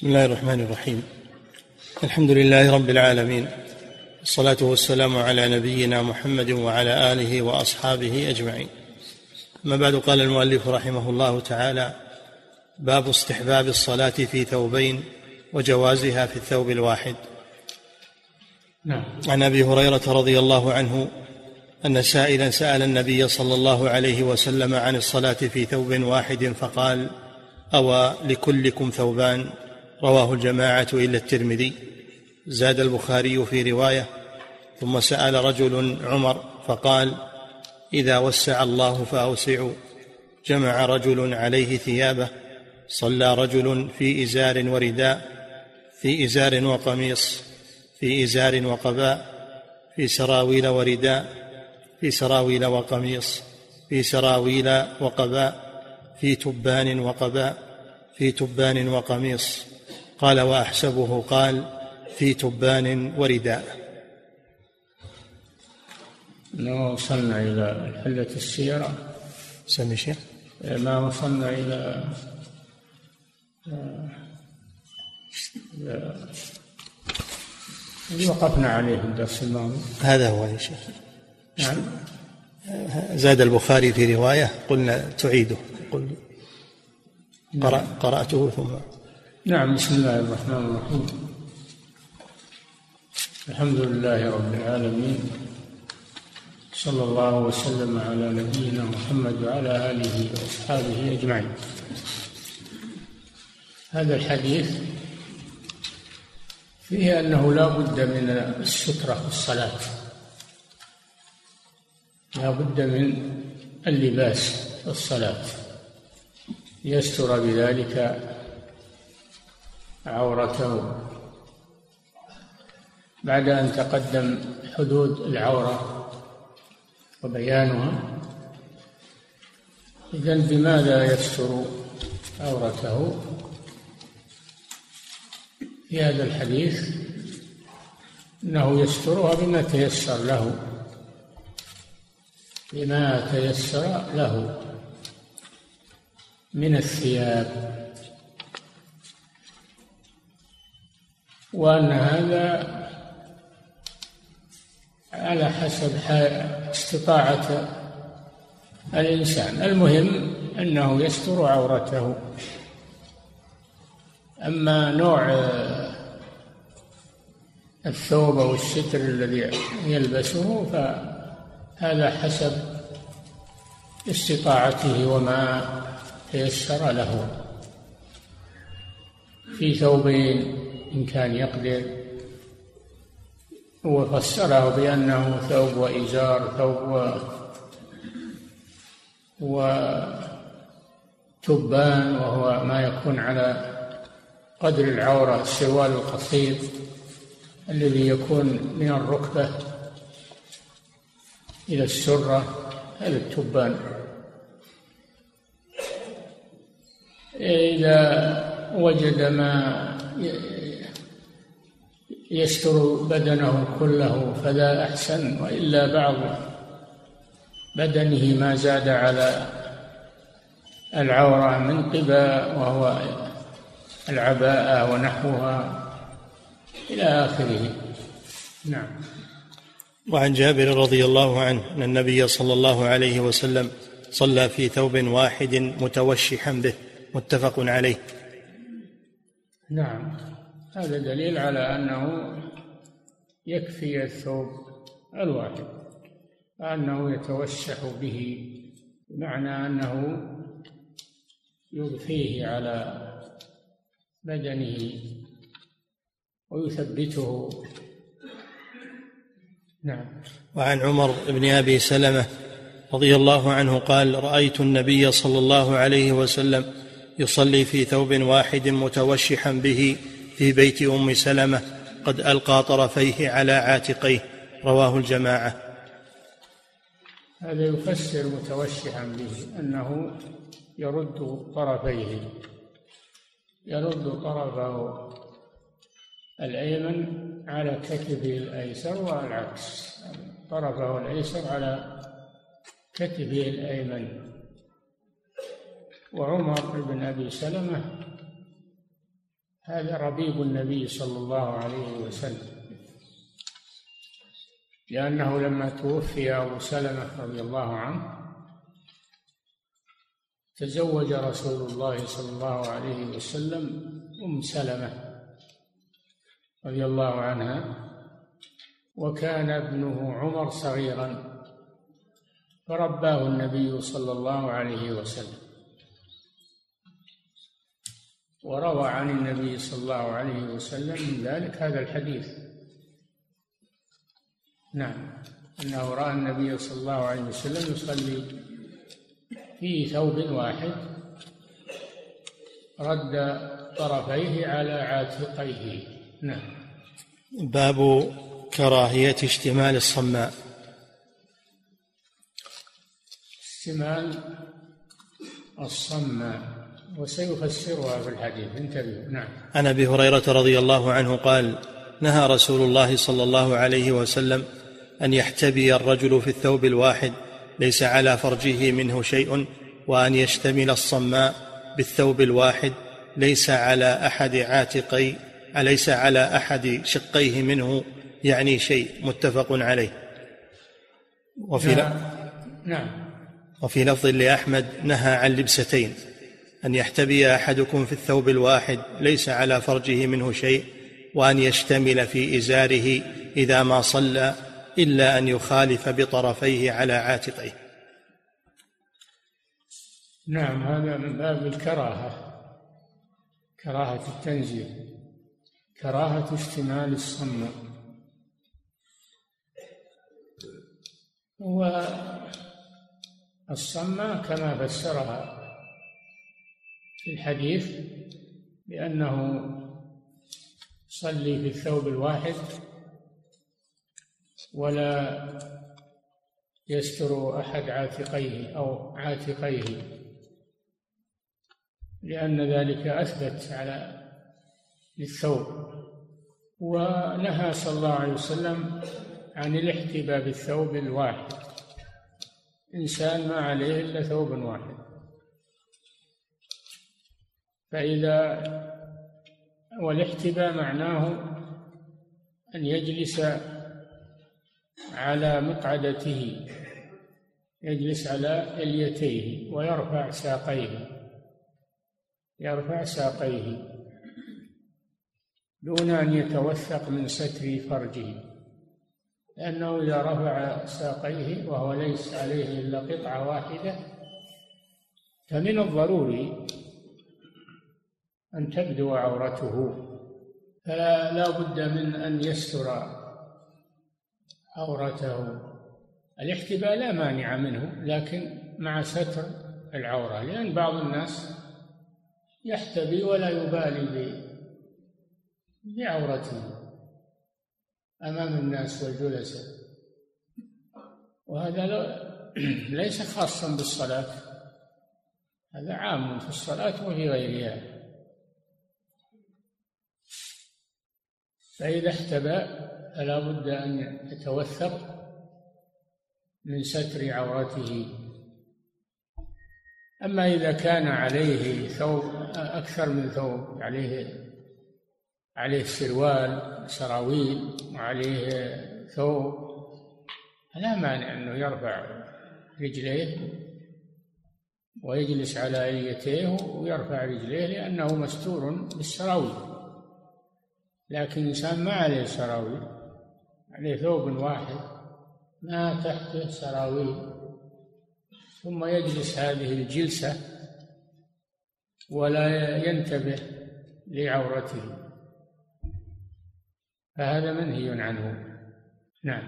بسم الله الرحمن الرحيم. الحمد لله رب العالمين. والصلاة والسلام على نبينا محمد وعلى آله وأصحابه أجمعين. أما بعد قال المؤلف رحمه الله تعالى باب استحباب الصلاة في ثوبين وجوازها في الثوب الواحد. نعم. عن أبي هريرة رضي الله عنه أن سائلا سأل النبي صلى الله عليه وسلم عن الصلاة في ثوب واحد فقال أوى لكلكم ثوبان؟ رواه الجماعة إلا الترمذي. زاد البخاري في رواية ثم سأل رجل عمر فقال إذا وسع الله فاوسعوا جمع رجل عليه ثيابه صلى رجل في إزار ورداء في إزار وقميص في إزار وقباء في سراويل ورداء في سراويل وقميص في سراويل وقباء في تبان وقباء في تبان وقميص. قال وأحسبه قال في تبان ورداء. ما وصلنا إلى حلة السيرة؟ سمي شيخ. ما وصلنا إلى إلى- اللي وقفنا عليه في الدرس الماضي. هذا هو يا شيخ. نعم. زاد البخاري في رواية قلنا تعيده. قل قرأ قرأته ثم نعم بسم الله الرحمن الرحيم. الحمد لله رب العالمين صلى الله وسلم على نبينا محمد وعلى آله وأصحابه أجمعين. هذا الحديث فيه أنه لا بد من السترة في الصلاة. لا بد من اللباس في الصلاة. يستر بذلك عورته بعد أن تقدم حدود العورة وبيانها إذا بماذا يستر عورته؟ في هذا الحديث أنه يسترها بما تيسر له بما تيسر له من الثياب. وأن هذا على حسب استطاعة الإنسان. المهم أنه يستر عورته. أما نوع الثوب أو الستر الذي يلبسه فهذا حسب استطاعته وما تيسر له. في ثوبين إن كان يقدر. وفسره بأنه ثوب وإزار ثوب و وتبان وهو ما يكون على قدر العورة السروال القصير الذي يكون من الركبة إلى السرة هذا التبان. إذا وجد ما يستر بدنه كله فذا أحسن وإلا بعض بدنه ما زاد على العورة من قبا وهو العباءة ونحوها إلى آخره. نعم. وعن جابر رضي الله عنه أن النبي صلى الله عليه وسلم صلى في ثوب واحد متوشحا به متفق عليه. نعم. هذا دليل على أنه يكفي الثوب الواحد وأنه يتوشح به بمعنى أنه يضفيه على بدنه ويثبته. نعم. وعن عمر بن أبي سلمة رضي الله عنه قال رأيت النبي صلى الله عليه وسلم يصلي في ثوب واحد متوشحا به في بيت أم سلمة قد ألقى طرفيه على عاتقيه. رواه الجماعة. هذا يفسر متوشحا به أنه يرد طرفيه. يرد طرفه الأيمن على كتفه الأيسر والعكس. طرفه الأيسر على كتفه الأيمن. وعمر بن أبي سلمة هذا ربيب النبي صلى الله عليه وسلم. لأنه لما توفي أبو سلمة رضي الله عنه تزوج رسول الله صلى الله عليه وسلم أم سلمة رضي الله عنها وكان ابنه عمر صغيرا فرباه النبي صلى الله عليه وسلم. وروى عن النبي صلى الله عليه وسلم من ذلك هذا الحديث. نعم. أنه رأى النبي صلى الله عليه وسلم يصلي في ثوب واحد رد طرفيه على عاتقيه. نعم. باب كراهية اشتمال الصماء. اشتمال الصماء. وسيفسرها في الحديث. انتبهوا. نعم. عن أبي هريرة رضي الله عنه قال نهى رسول الله صلى الله عليه وسلم أن يحتبي الرجل في الثوب الواحد ليس على فرجه منه شيء وأن يشتمل الصماء بالثوب الواحد ليس على أحد عاتقي أليس على أحد شقيه منه يعني شيء. متفق عليه. وفي نعم, نعم. وفي لفظ لأحمد نهى عن لبستين. أن يحتبي أحدكم في الثوب الواحد ليس على فرجه منه شيء وأن يشتمل في إزاره إذا ما صلى إلا أن يخالف بطرفيه على عاتقيه نعم هذا من باب الكراهة كراهة التنزيه كراهة اشتمال الصماء والصماء كما فسرها في الحديث بأنه يصلي في الثوب الواحد ولا يستر أحد عاتقيه أو عاتقيه لأن ذلك أثبت على للثوب ونهى صلى الله عليه وسلم عن الاحتباء بالثوب الواحد. إنسان ما عليه إلا ثوب واحد. فإذا والاحتباء معناه أن يجلس على مقعدته يجلس على إليتيه ويرفع ساقيه يرفع ساقيه دون أن يتوثق من ستر فرجه لأنه إذا رفع ساقيه وهو ليس عليه إلا قطعة واحدة فمن الضروري أن تبدو عورته فلا لا بد من أن يستر عورته. الاحتباء لا مانع منه لكن مع ستر العورة لأن بعض الناس يحتبي ولا يبالي بعورته أمام الناس والجلساء وهذا ليس خاصا بالصلاة هذا عام في الصلاة وفي غيرها. فإذا احتبى فلا بد أن يتوثق من ستر عورته. أما إذا كان عليه ثوب أكثر من ثوب عليه عليه سروال سراويل وعليه ثوب لا مانع أنه يرفع رجليه ويجلس على اليتيه ويرفع رجليه لأنه مستور بالسراويل. لكن انسان ما عليه سراويل عليه ثوب واحد ما تحته سراويل. ثم يجلس هذه الجلسة ولا ينتبه لعورته. فهذا منهي عنه. نعم.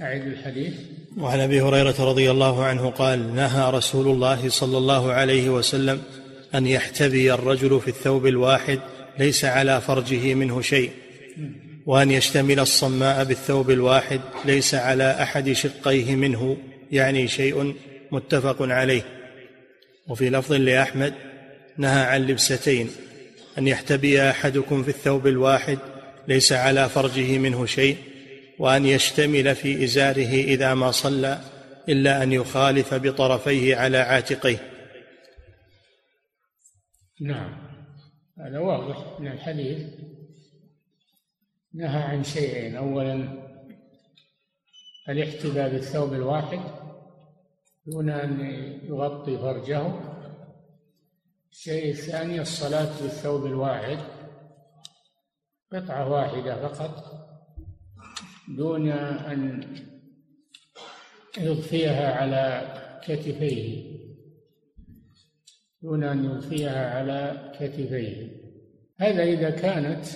أعد الحديث. وعن أبي هريرة رضي الله عنه قال نهى رسول الله صلى الله عليه وسلم أن يحتبي الرجل في الثوب الواحد ليس على فرجه منه شيء. وأن يشتمل الصماء بالثوب الواحد ليس على أحد شقيه منه يعني شيء متفق عليه. وفي لفظ لأحمد نهى عن لبستين أن يحتبي أحدكم في الثوب الواحد ليس على فرجه منه شيء وأن يشتمل في إزاره إذا ما صلى إلا أن يخالف بطرفيه على عاتقيه. نعم. هذا واضح من الحديث. نهى عن شيئين. أولا الاحتباء بالثوب الواحد دون أن يغطي فرجه. الشيء الثاني الصلاة بالثوب الواحد قطعة واحدة فقط دون أن يضفيها على كتفيه. دون أن يضفيها على كتفيه. هذا إذا كانت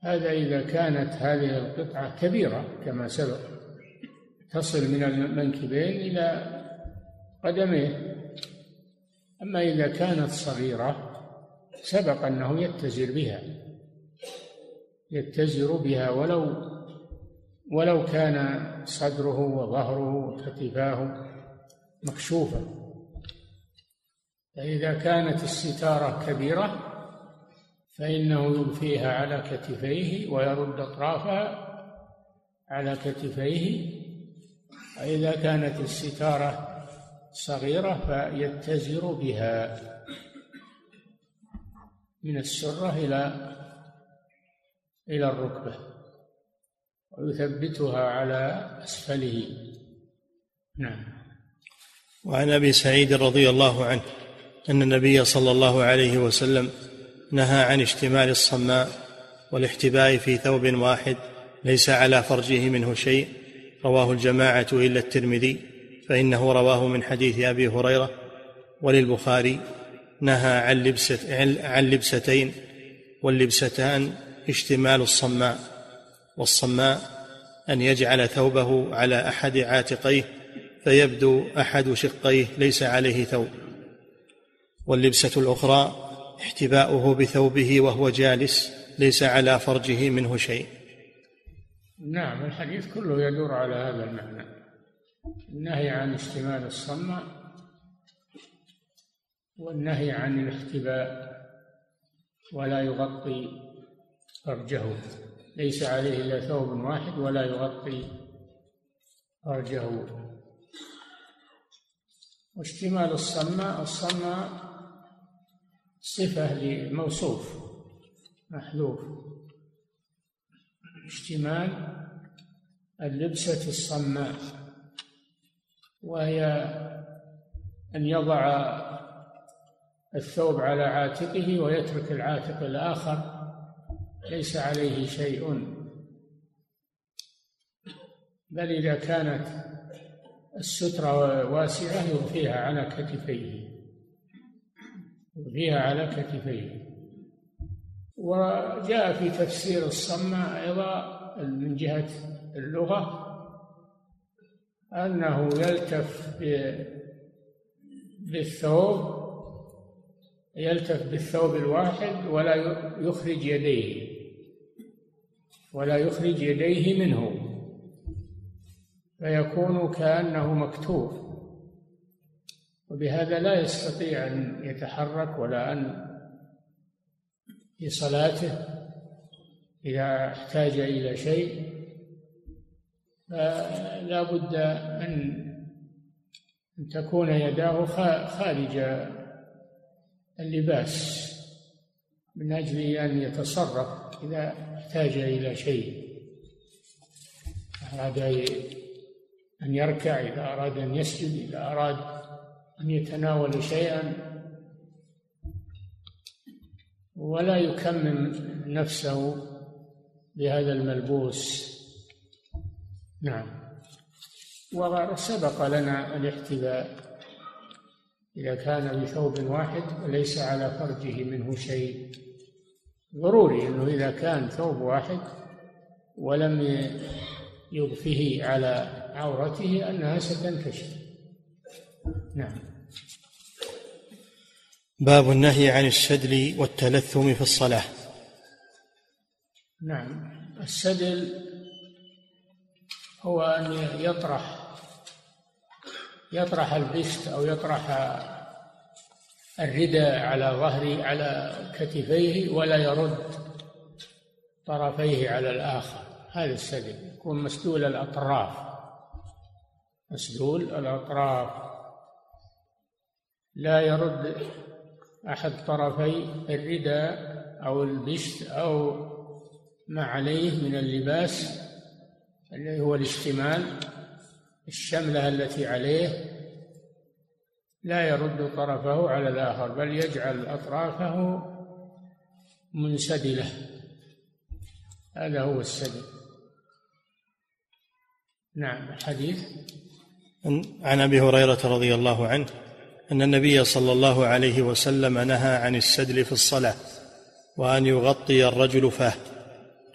هذا إذا كانت هذه القطعة كبيرة كما سبق تصل من المنكبين إلى قدميه. أما إذا كانت صغيرة سبق أنه يتزر بها يتزر بها ولو ولو كان صدره وظهره وكتفاه مكشوفة. فإذا كانت الستارة كبيرة فإنه يضفيها على كتفيه ويرد أطرافها على كتفيه. وإذا كانت الستارة صغيرة فيتزر بها من السرة إلى إلى الركبة ويثبتها على أسفله. نعم. وعن أبي سعيد رضي الله عنه أن النبي صلى الله عليه وسلم نهى عن اشتمال الصماء والاحتباء في ثوب واحد ليس على فرجه منه شيء. رواه الجماعة إلا الترمذي فإنه رواه من حديث أبي هريرة. وللبخاري نهى عن لبسة عن لبستين واللبستان اشتمال الصماء والصماء أن يجعل ثوبه على أحد عاتقيه فيبدو أحد شقيه ليس عليه ثوب. واللبسة الأخرى احتباؤه بثوبه وهو جالس ليس على فرجه منه شيء. نعم الحديث كله يدور على هذا المعنى. النهي عن اشتمال الصمع والنهي عن الاحتباء ولا يغطي فرجه. ليس عليه إلا ثوب واحد ولا يغطي فرجه. واشتمال الصماء الصماء صفة لموصوف محذوف. اشتمال اللبسة الصماء. وهي أن يضع الثوب على عاتقه ويترك العاتق الآخر ليس عليه شيء. بل إذا كانت السترة واسعة يضفيها على كتفيه. فيها على كتفيه. وجاء في تفسير الصمة أيضا من جهة اللغة أنه يلتف بالثوب يلتف بالثوب الواحد ولا يخرج يديه ولا يخرج يديه منه فيكون كأنه مكتوف وبهذا لا يستطيع أن يتحرك ولا أن في صلاته إذا احتاج إلى شيء فلا بد أن تكون يداه خارج اللباس من أجل أن يتصرف إذا احتاج إلى شيء. أراد أن يركع إذا أراد أن يسجد إذا أراد أن يتناول شيئا ولا يكمم نفسه بهذا الملبوس. نعم. وسبق لنا الاحتذاء إذا كان بثوب واحد وليس على فرجه منه شيء. ضروري أنه إذا كان ثوب واحد ولم يضفه على عورته أنها ستنكشف. نعم. باب النهي عن السدل والتلثم في الصلاة. نعم. السدل هو أن يطرح يطرح البشت أو يطرح الرداء على ظهره على كتفيه ولا يرد طرفيه على الآخر. هذا السدل. يكون مسدول الأطراف. مسدول الأطراف. لا يرد أحد طرفي الرداء أو البشت أو ما عليه من اللباس الذي هو الاشتمال الشملة التي عليه. لا يرد طرفه على الآخر بل يجعل أطرافه منسدلة. هذا هو السدل نعم الحديث عن أبي هريرة رضي الله عنه. أن النبي صلى الله عليه وسلم نهى عن السدل في الصلاة وأن يغطي الرجل فاه.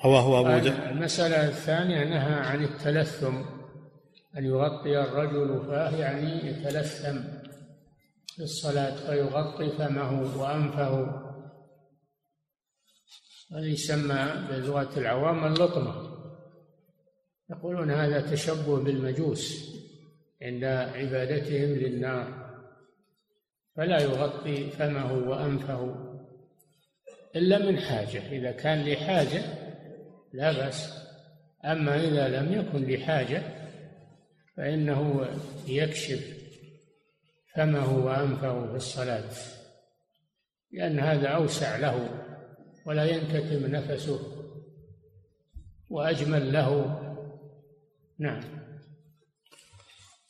رواه أبو داود المسألة الثانية نهى عن التلثم. أن يغطي الرجل فاه يعني يتلثم في الصلاة فيغطي فمه وأنفه. هذا يسمى بلغة العوام اللطمة. يقولون هذا تشبه بالمجوس عند عبادتهم للنار. فلا يغطي فمه وأنفه إلا من حاجة. إذا كان لحاجة لا بأس. أما إذا لم يكن لحاجة فإنه يكشف فمه وأنفه في الصلاة لأن هذا أوسع له ولا ينكتم نفسه وأجمل له. نعم.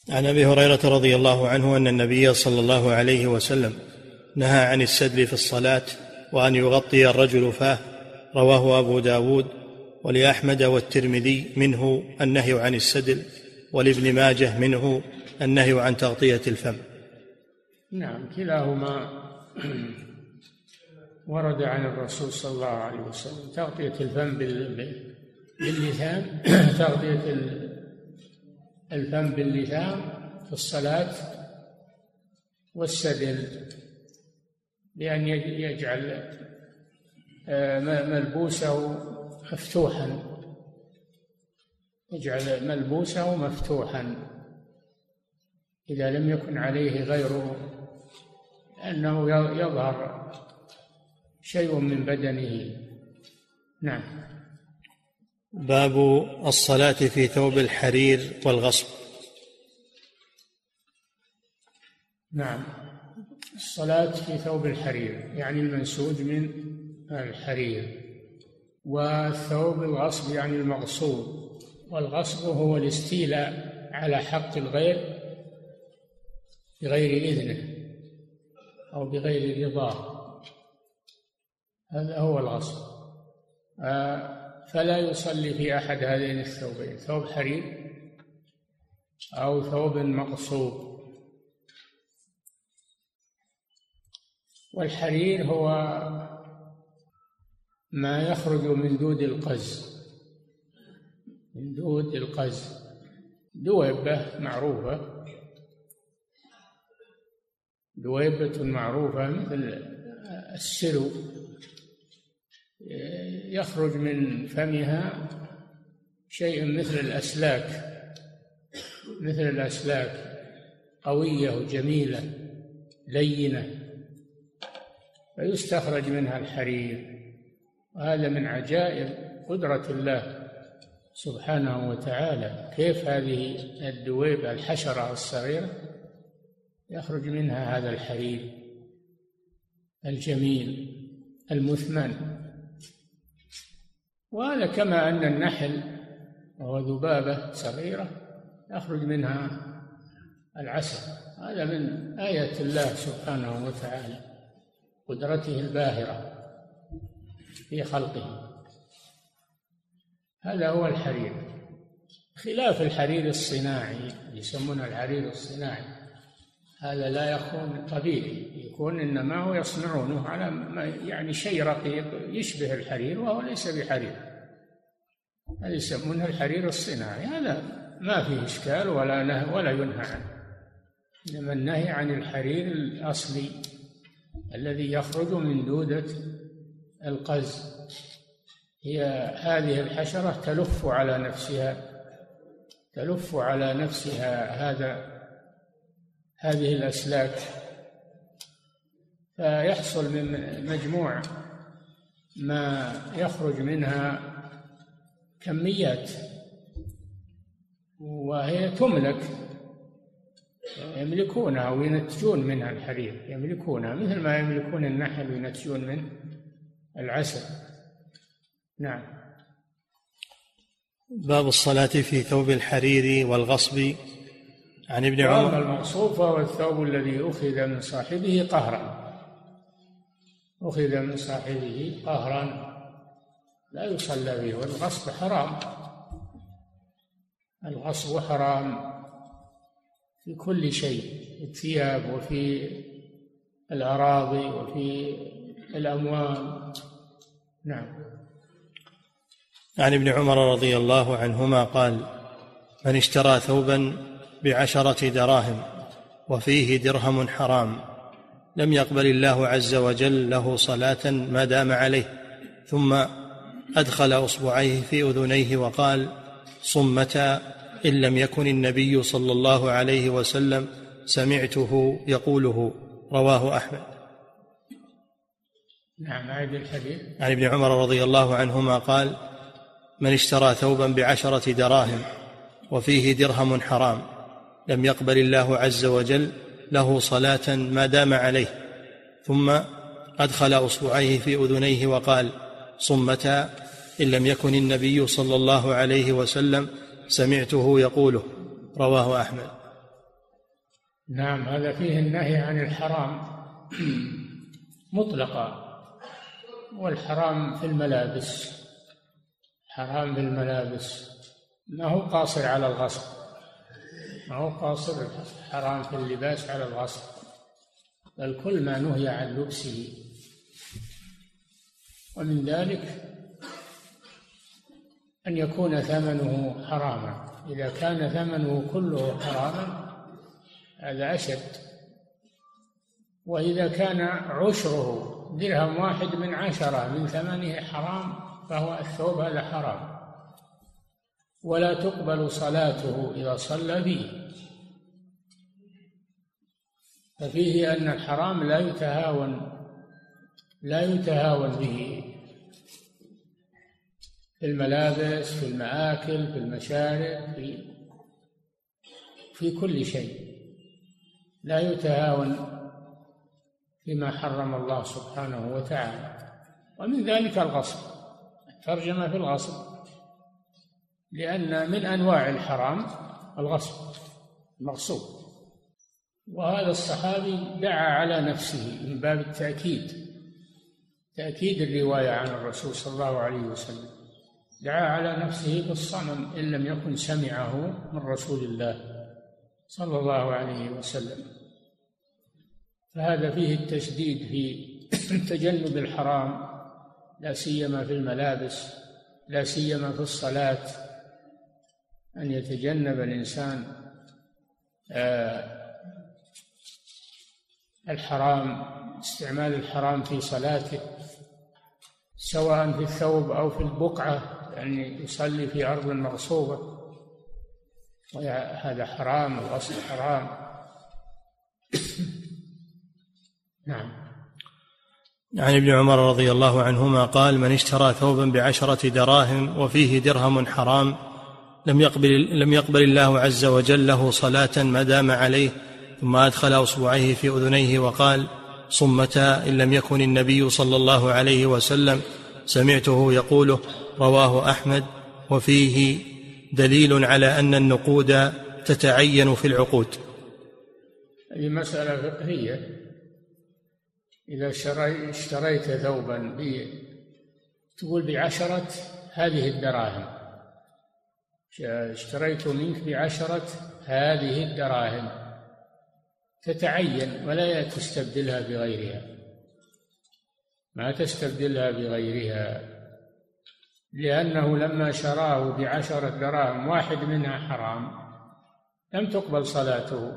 عن أبي هريرة رضي الله عنه أن النبي صلى الله عليه وسلم نهى عن السدل في الصلاة وأن يغطي الرجل فاه رواه أبو داود ولأحمد والترمذي منه النهي عن السدل ولابن ماجه منه النهي عن تغطية الفم. نعم كلاهما ورد عن الرسول صلى الله عليه وسلم تغطية الفم باللسان تغطية الفم باللسان في الصلاة والسدل بأن يجعل آه، ملبوسه مفتوحا. يجعل ملبوسه مفتوحا. إذا لم يكن عليه غيره أنه يظهر شيء من بدنه. نعم. باب الصلاة في ثوب الحرير والغصب. نعم. الصلاة في ثوب الحرير يعني المنسوج من الحرير. والثوب الغصب يعني المغصوب. والغصب هو الاستيلاء على حق الغير بغير إذنه أو بغير رضاه. هذا هو الغصب. آه فلا يصلي في أحد هذين الثوبين ثوب حرير أو ثوب مقصوب. والحرير هو ما يخرج من دود القز من دود القز. دويبة معروفة دويبة معروفة مثل السلو يخرج من فمها شيء مثل الأسلاك مثل الأسلاك قوية وجميلة لينة فيستخرج منها الحرير. وهذا من عجائب قدرة الله سبحانه وتعالى. كيف هذه الدويب الحشرة الصغيرة؟ يخرج منها هذا الحرير الجميل المثمن. وهذا كما أن النحل وهو ذبابة صغيرة يخرج منها العسل. هذا من آية الله سبحانه وتعالى قدرته الباهرة في خلقه. هذا هو الحرير. خلاف الحرير الصناعي يسمونه الحرير الصناعي. هذا لا يكون طبيعي يكون إنما هو يصنعونه على يعني شيء رقيق يشبه الحرير وهو ليس بحرير. هذا يسمونه الحرير الصناعي. هذا ما فيه إشكال ولا نهي ولا ينهى عنه. إنما النهي عن الحرير الأصلي الذي يخرج من دودة القز. هي هذه الحشرة تلف على نفسها تلف على نفسها هذا هذه الأسلاك. فيحصل من مجموع ما يخرج منها كميات وهي تملك يملكونها وينتجون منها الحرير يملكونها مثل ما يملكون النحل وينتجون منه العسل. نعم. باب الصلاة في ثوب الحرير والغصب. عن ابن عمر. المغصوب هو الثوب الذي أخذ من صاحبه قهرا. أخذ من صاحبه قهرا. لا يصلى به والغصب حرام. الغصب حرام في كل شيء في الثياب وفي الأراضي وفي الأموال. نعم. عن ابن عمر رضي الله عنهما قال من اشترى ثوبا بعشرة دراهم وفيه درهم حرام. لم يقبل الله عز وجل له صلاة ما دام عليه. ثم أدخل إصبعيه في أذنيه وقال صمتا إن لم يكن النبي صلى الله عليه وسلم سمعته يقوله. رواه أحمد. نعم أعد الحديث. عن ابن عمر رضي الله عنهما قال من اشترى ثوبا بعشرة دراهم وفيه درهم حرام. لم يقبل الله عز وجل له صلاة ما دام عليه. ثم أدخل أصبعيه في أذنيه وقال صمتا إن لم يكن النبي صلى الله عليه وسلم سمعته يقوله. رواه أحمد. نعم هذا فيه النهي عن الحرام مطلقا والحرام في الملابس حرام في الملابس ما هو قاصر على الغصب. ما هو قاصر حرام في اللباس على الغصب بل كل ما نهي عن لبسه. ومن ذلك أن يكون ثمنه حراما. إذا كان ثمنه كله حراما هذا أشد. وإذا كان عشره درهم واحد من عشرة من ثمنه حرام فهو الثوب هذا حرام. ولا تقبل صلاته إذا صلى فيه ففيه أن الحرام لا يتهاون لا يتهاون به في الملابس في المآكل في المشارب في في كل شيء. لا يتهاون فيما حرم الله سبحانه وتعالى. ومن ذلك الغصب. الترجمة في الغصب. لأن من أنواع الحرام الغصب المغصوب. وهذا الصحابي دعا على نفسه من باب التأكيد تأكيد الرواية عن الرسول صلى الله عليه وسلم. دعا على نفسه بالصنم إن لم يكن سمعه من رسول الله صلى الله عليه وسلم. فهذا فيه التشديد في تجنب الحرام لا سيما في الملابس لا سيما في الصلاة أن يتجنب الإنسان آه، الحرام استعمال الحرام في صلاته سواء في الثوب أو في البقعة يعني يصلي في أرض مغصوبة. وهذا حرام الأصل حرام. نعم. عن ابن عمر رضي الله عنهما قال من اشترى ثوبا بعشرة دراهم وفيه درهم حرام لم يقبل لم يقبل الله عز وجل له صلاة ما دام عليه ثم أدخل أصبعيه في أذنيه وقال صمتا إن لم يكن النبي صلى الله عليه وسلم سمعته يقوله رواه أحمد وفيه دليل على أن النقود تتعين في العقود. هذه مسألة فقهية. إذا اشتريت ثوبا تقول بعشرة هذه الدراهم. اشتريت منك بعشرة هذه الدراهم. تتعين ولا تستبدلها بغيرها. ما تستبدلها بغيرها لأنه لما شراه بعشرة دراهم واحد منها حرام لم تقبل صلاته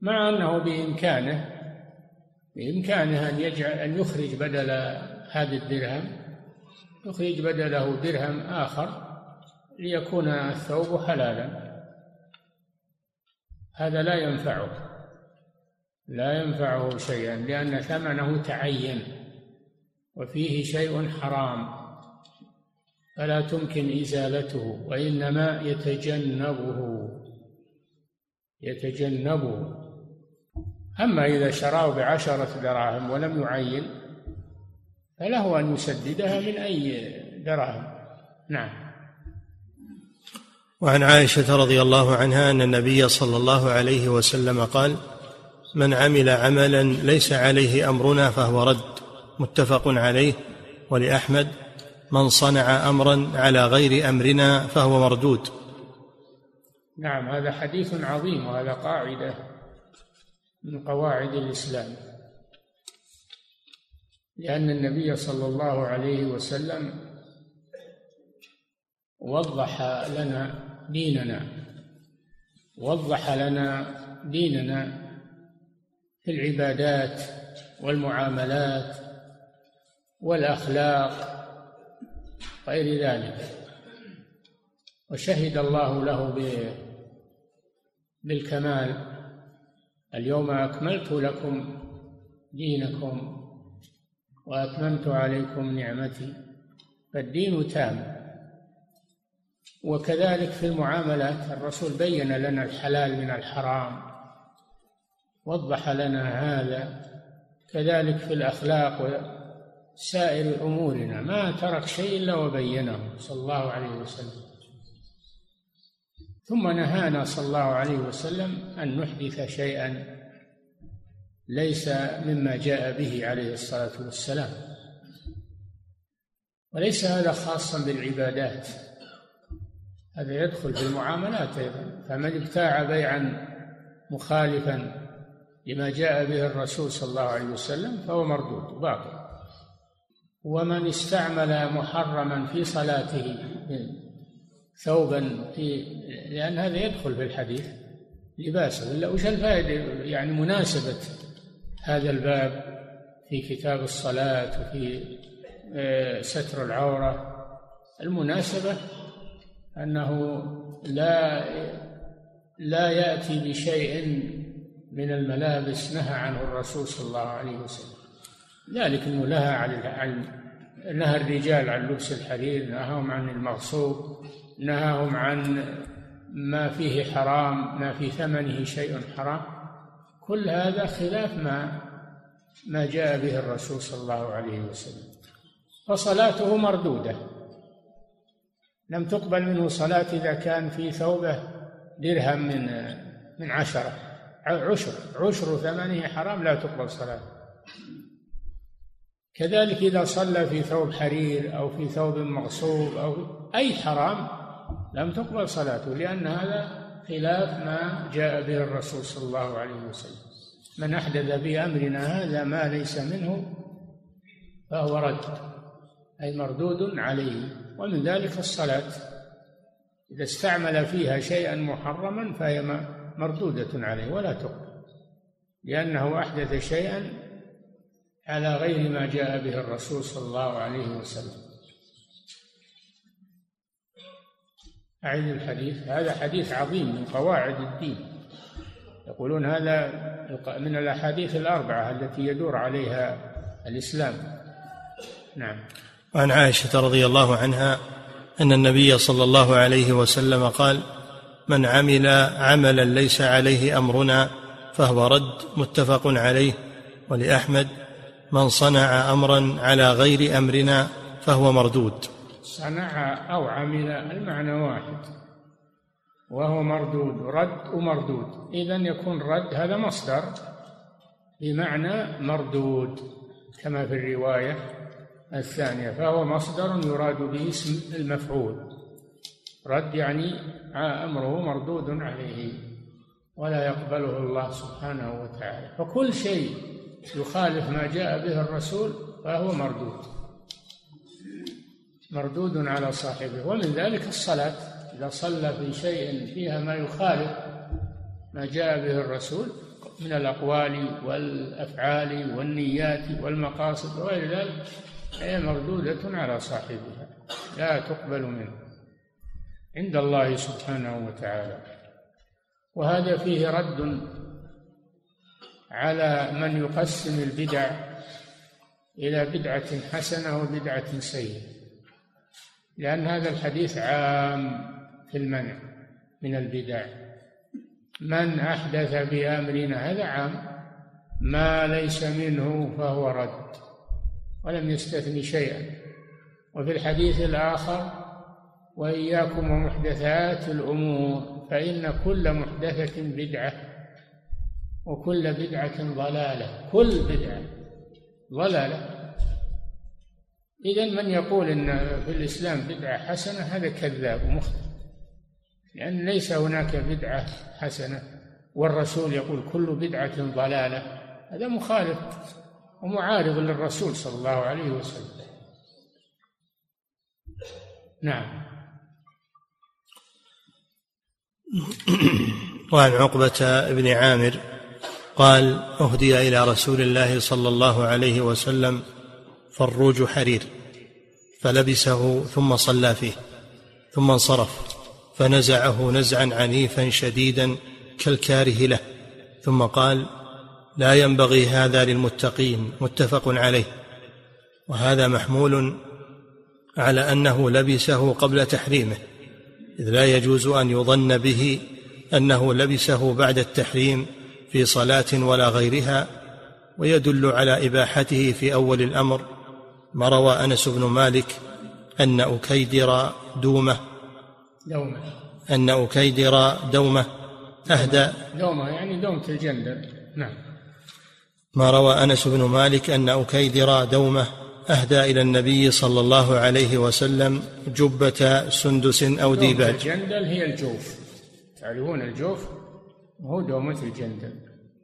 مع أنه بإمكانه بإمكانه أن يجعل أن يخرج بدل هذا الدرهم يخرج بدله درهم آخر ليكون الثوب حلالا. هذا لا ينفعه. لا ينفعه شيئا لأن ثمنه تعين وفيه شيء حرام. فلا تمكن إزالته وإنما يتجنبه. يتجنبه. أما إذا شراه بعشرة دراهم ولم يعين فله أن يسددها من أي دراهم. نعم. وعن عائشة رضي الله عنها أن النبي صلى الله عليه وسلم قال من عمل عملا ليس عليه أمرنا فهو رد. متفق عليه. ولأحمد من صنع أمرا على غير أمرنا فهو مردود. نعم هذا حديث عظيم وهذا قاعدة من قواعد الإسلام. لأن النبي صلى الله عليه وسلم وضح لنا ديننا. وضح لنا ديننا في العبادات والمعاملات والأخلاق غير ذلك. وشهد الله له بالكمال. اليوم أكملت لكم دينكم وأتممت عليكم نعمتي. فالدين تام. وكذلك في المعاملات الرسول بين لنا الحلال من الحرام وضح لنا هذا. كذلك في الأخلاق وسائر أمورنا ما ترك شيء إلا وبينه صلى الله عليه وسلم. ثم نهانا صلى الله عليه وسلم أن نحدث شيئا ليس مما جاء به عليه الصلاة والسلام. وليس هذا خاصا بالعبادات. هذا يدخل في المعاملات أيضا. فمن ابتاع بيعا مخالفا لما جاء به الرسول صلى الله عليه وسلم فهو مردود باطل. ومن استعمل محرما في صلاته ثوبا في لأن هذا يدخل في الحديث لباسه ولا وش الفائدة؟ يعني مناسبة هذا الباب في كتاب الصلاة وفي آه، ستر العورة. المناسبة أنه لا لا يأتي بشيء من الملابس نهى عنه الرسول صلى الله عليه وسلم. ذلك أنه نهى عن نهى الرجال عن لبس الحرير نهاهم عن المغصوب نهاهم عن ما فيه حرام ما في ثمنه شيء حرام. كل هذا خلاف ما ما جاء به الرسول صلى الله عليه وسلم. فصلاته مردودة. لم تقبل منه صلاة إذا كان في ثوبه درهم من من عشرة عشر عشر ثمنه حرام لا تقبل صلاة. كذلك إذا صلى في ثوب حرير أو في ثوب مغصوب أو أي حرام لم تقبل صلاته لأن هذا خلاف ما جاء به الرسول صلى الله عليه وسلم. من أحدث بأمرنا هذا ما ليس منه فهو رد أي مردود عليه. ومن ذلك الصلاة. إذا استعمل فيها شيئا محرما فهي مردودة عليه ولا تقبل لأنه أحدث شيئا على غير ما جاء به الرسول صلى الله عليه وسلم. أعيد الحديث. هذا حديث عظيم من قواعد الدين. يقولون هذا من الأحاديث الأربعة التي يدور عليها الإسلام. نعم. وعن عائشة رضي الله عنها أن النبي صلى الله عليه وسلم قال من عمل عملا ليس عليه أمرنا فهو رد متفق عليه ولأحمد من صنع أمرا على غير أمرنا فهو مردود. صنع أو عمل المعنى واحد. وهو مردود رد ومردود. اذا يكون رد هذا مصدر بمعنى مردود كما في الرواية. الثانية فهو مصدر يراد به اسم المفعول. رد يعني أمره مردود عليه ولا يقبله الله سبحانه وتعالى. فكل شيء يخالف ما جاء به الرسول فهو مردود. مردود على صاحبه. ومن ذلك الصلاة. إذا صلى في شيء فيها ما يخالف ما جاء به الرسول من الأقوال والأفعال والنيات والمقاصد وغير ذلك هي مردودة على صاحبها لا تقبل منه. عند الله سبحانه وتعالى. وهذا فيه رد على من يقسم البدع إلى بدعة حسنة وبدعة سيئة. لأن هذا الحديث عام في المنع من البدع. من أحدث بأمرنا هذا عام. ما ليس منه فهو رد. ولم يستثني شيئا. وفي الحديث الآخر وإياكم ومحدثات الأمور فإن كل محدثة بدعة وكل بدعة ضلالة كل بدعة ضلالة. إذا من يقول إن في الإسلام بدعة حسنة هذا كذاب ومخطئ. لأن ليس هناك بدعة حسنة والرسول يقول كل بدعة ضلالة هذا مخالف. ومعارض للرسول صلى الله عليه وسلم. نعم. وعن عقبة بن عامر قال أهدي إلى رسول الله صلى الله عليه وسلم فروج حرير فلبسه ثم صلى فيه ثم انصرف فنزعه نزعا عنيفا شديدا كالكاره له ثم قال لا ينبغي هذا للمتقين متفق عليه. وهذا محمول على أنه لبسه قبل تحريمه إذ لا يجوز أن يظن به أنه لبسه بعد التحريم في صلاة ولا غيرها ويدل على إباحته في أول الأمر. ما روى أنس بن مالك أن أكيدر دومه دومه. أن أكيدر دومه أهدى. دومه يعني دومة الجندل نعم. ما روى أنس بن مالك أن أكيدر دومه أهدى إلى النبي صلى الله عليه وسلم جبة سندس أو ديباج. الجندل هي الجوف. تعرفون الجوف؟ وهو دومه الجندل.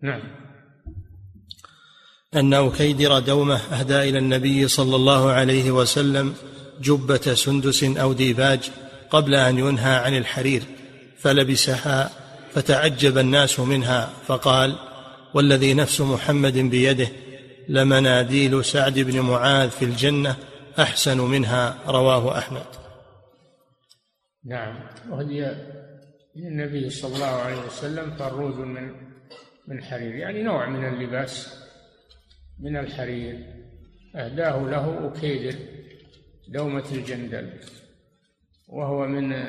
نعم. أن أكيدر دومه أهدى إلى النبي صلى الله عليه وسلم جبة سندس أو ديباج قبل أن ينهى عن الحرير فلبسها فتعجب الناس منها فقال والذي نفس محمد بيده لمناديل سعد بن معاذ في الجنة أحسن منها رواه أحمد. نعم وهدي النبي صلى الله عليه وسلم فروج من من حرير يعني نوع من اللباس من الحرير. أهداه له أكيدر دومة الجندل وهو من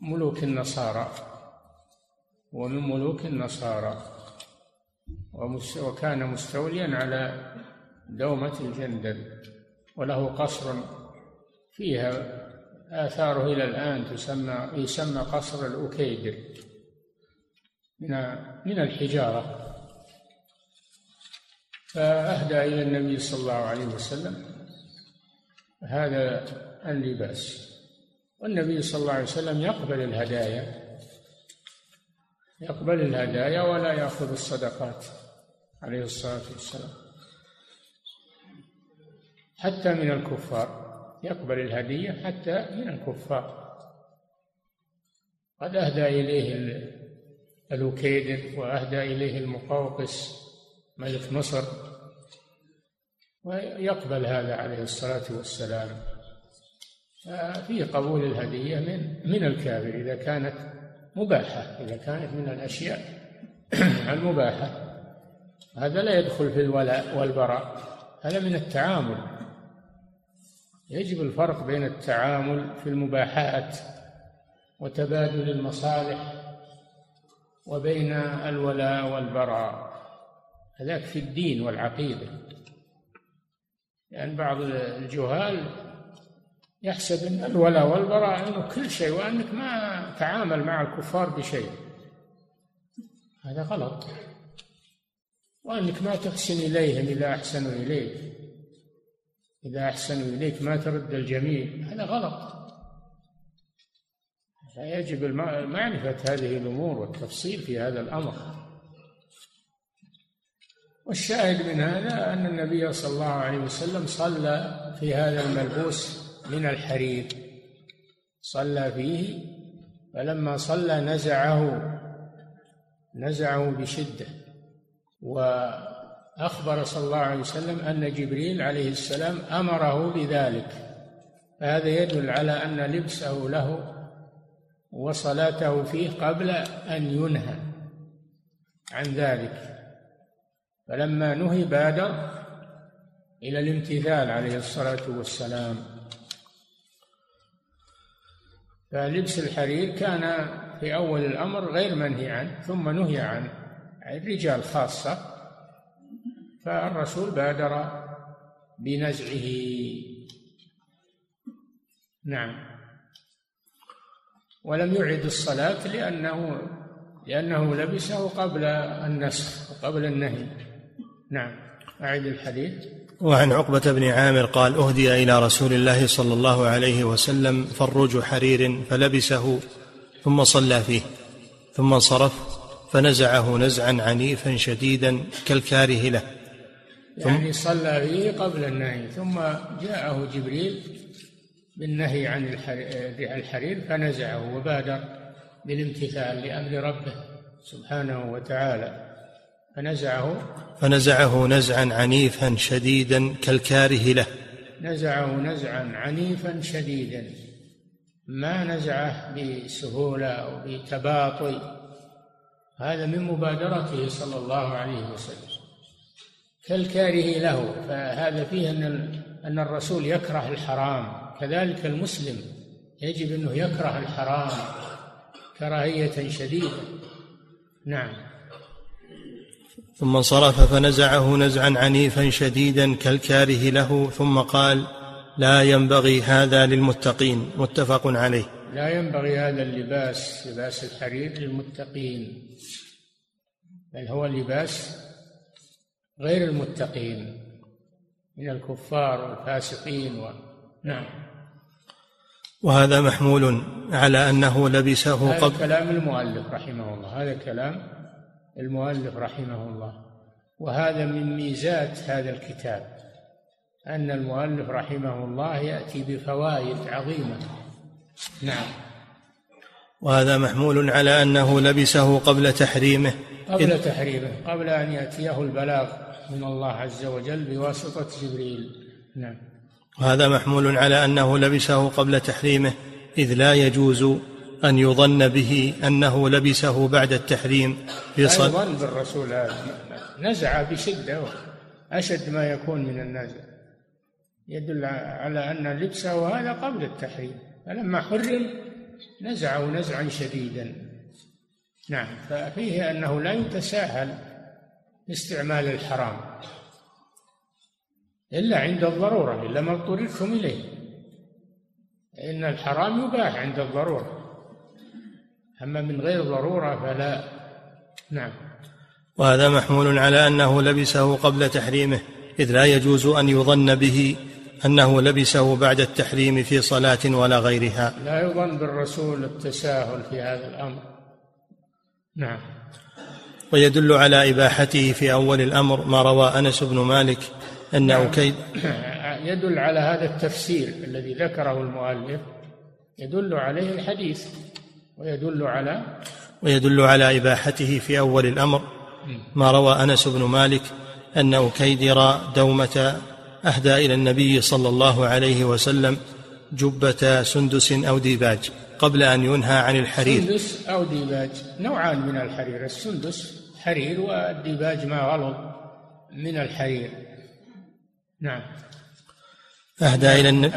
ملوك النصارى ومن ملوك النصارى. وكان مستوليا على دومة الجندل وله قصر فيها آثاره إلى الآن تسمى يسمى قصر الأكيدر من من الحجارة. فأهدى إلى النبي صلى الله عليه وسلم هذا اللباس. والنبي صلى الله عليه وسلم يقبل الهدايا يقبل الهدايا ولا يأخذ الصدقات. عليه الصلاة والسلام. حتى من الكفار يقبل الهدية حتى من الكفار. قد أهدى إليه الوكيدر وأهدى إليه المقوقس ملك مصر ويقبل هذا عليه الصلاة والسلام. في قبول الهدية من من الكافر إذا كانت مباحة إذا كانت من الأشياء المباحة. هذا لا يدخل في الولاء والبراء هذا من التعامل. يجب الفرق بين التعامل في المباحات وتبادل المصالح وبين الولاء والبراء. هذاك في الدين والعقيدة. لأن يعني بعض الجهال يحسب إن الولاء والبراء إنه كل شيء وأنك ما تعامل مع الكفار بشيء. هذا غلط. وأنك ما تحسن إليهم إذا أحسنوا إليك. إذا أحسنوا إليك ما ترد الجميل. هذا غلط. فيجب معرفة هذه الأمور والتفصيل في هذا الأمر. والشاهد من هذا أن النبي صلى الله عليه وسلم صلى في هذا الملبوس من الحرير. صلى فيه فلما صلى نزعه نزعه بشدة. وأخبر صلى الله عليه وسلم أن جبريل عليه السلام أمره بذلك. فهذا يدل على أن لبسه له وصلاته فيه قبل أن ينهى عن ذلك. فلما نهي بادر إلى الامتثال عليه الصلاة والسلام. فلبس الحرير كان في أول الأمر غير منهي عنه ثم نهي عنه. الرجال خاصة فالرسول بادر بنزعه. نعم. ولم يعد الصلاة لأنه لأنه لبسه قبل النسخ وقبل النهي. نعم. أعد الحديث. وعن عقبة بن عامر قال أهدي إلى رسول الله صلى الله عليه وسلم فروج حرير فلبسه ثم صلى فيه ثم انصرف فنزعه نزعا عنيفا شديدا كالكاره له. يعني صلى فيه قبل النهي ثم جاءه جبريل بالنهي عن الحرير فنزعه وبادر بالامتثال لأمر ربه سبحانه وتعالى. فنزعه فنزعه نزعا عنيفا شديدا كالكاره له. نزعه نزعا عنيفا شديدا. ما نزعه بسهولة أو بتباطؤ هذا من مبادرته صلى الله عليه وسلم. كالكاره له فهذا فيه أن أن الرسول يكره الحرام. كذلك المسلم يجب أنه يكره الحرام كراهية شديدة. نعم. ثم انصرف فنزعه نزعا عنيفا شديدا كالكاره له ثم قال لا ينبغي هذا للمتقين. متفق عليه. لا ينبغي هذا اللباس لباس الحرير للمتقين بل هو لباس غير المتقين من الكفار والفاسقين و... نعم. وهذا محمول على أنه لبسه هذا قبل كلام المؤلف رحمه الله هذا كلام المؤلف رحمه الله. وهذا من ميزات هذا الكتاب أن المؤلف رحمه الله يأتي بفوائد عظيمة. نعم. وهذا محمول على أنه لبسه قبل تحريمه. قبل تحريمه قبل أن يأتيه البلاغ من الله عز وجل بواسطة جبريل. نعم. وهذا محمول على أنه لبسه قبل تحريمه إذ لا يجوز أن يظن به أنه لبسه بعد التحريم في صلاة يظن بالرسول هذا. نزع بشدة. أشد ما يكون من النزع. يدل على أن لبسه هذا قبل التحريم. فلما حرم نزعه نزعا شديدا. نعم. ففيه أنه لا يتساهل استعمال الحرام إلا عند الضرورة إلا ما اضطررتم إليه. إن الحرام يباح عند الضرورة. أما من غير ضرورة فلا. نعم. وهذا محمول على أنه لبسه قبل تحريمه إذ لا يجوز أن يظن به أنه لبسه بعد التحريم في صلاة ولا غيرها. لا يظن بالرسول التساهل في هذا الأمر. نعم. ويدل على إباحته في أول الأمر ما روى أنس بن مالك أن نعم. أكيد يدل على هذا التفسير الذي ذكره المؤلف. يدل عليه الحديث. ويدل على ويدل على إباحته في أول الأمر ما روى أنس بن مالك أن أكيدر دومة أهدى إلى النبي صلى الله عليه وسلم جبة سندس أو ديباج قبل أن ينهى عن الحرير. سندس أو ديباج نوعان من الحرير. السندس حرير والديباج ما غلظ من الحرير. نعم. أهدى إلى النبي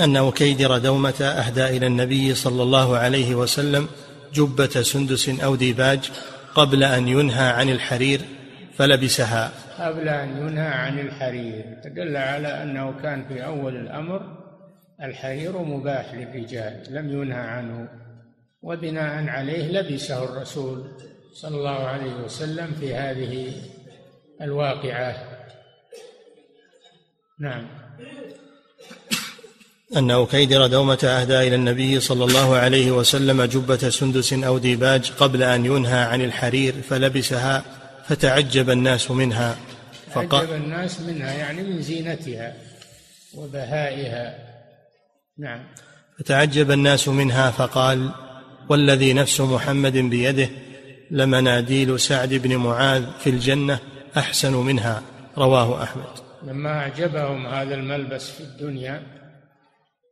أن أكيدر دومة أهدى إلى النبي صلى الله عليه وسلم جبة سندس أو ديباج قبل أن ينهى عن الحرير فلبسها. قبل أن ينهى عن الحرير. تدل على أنه كان في أول الأمر الحرير مباح للرجال لم ينهى عنه. وبناء عليه لبسه الرسول صلى الله عليه وسلم في هذه الواقعة. نعم. أنه كيدر دومة أهدى إلى النبي صلى الله عليه وسلم جبة سندس أو ديباج قبل أن ينهى عن الحرير فلبسها فتعجب الناس منها فقال تعجب الناس منها يعني من زينتها وبهائها. نعم. فتعجب الناس منها فقال والذي نفس محمد بيده لمناديل سعد بن معاذ في الجنة أحسن منها رواه أحمد. لما أعجبهم هذا الملبس في الدنيا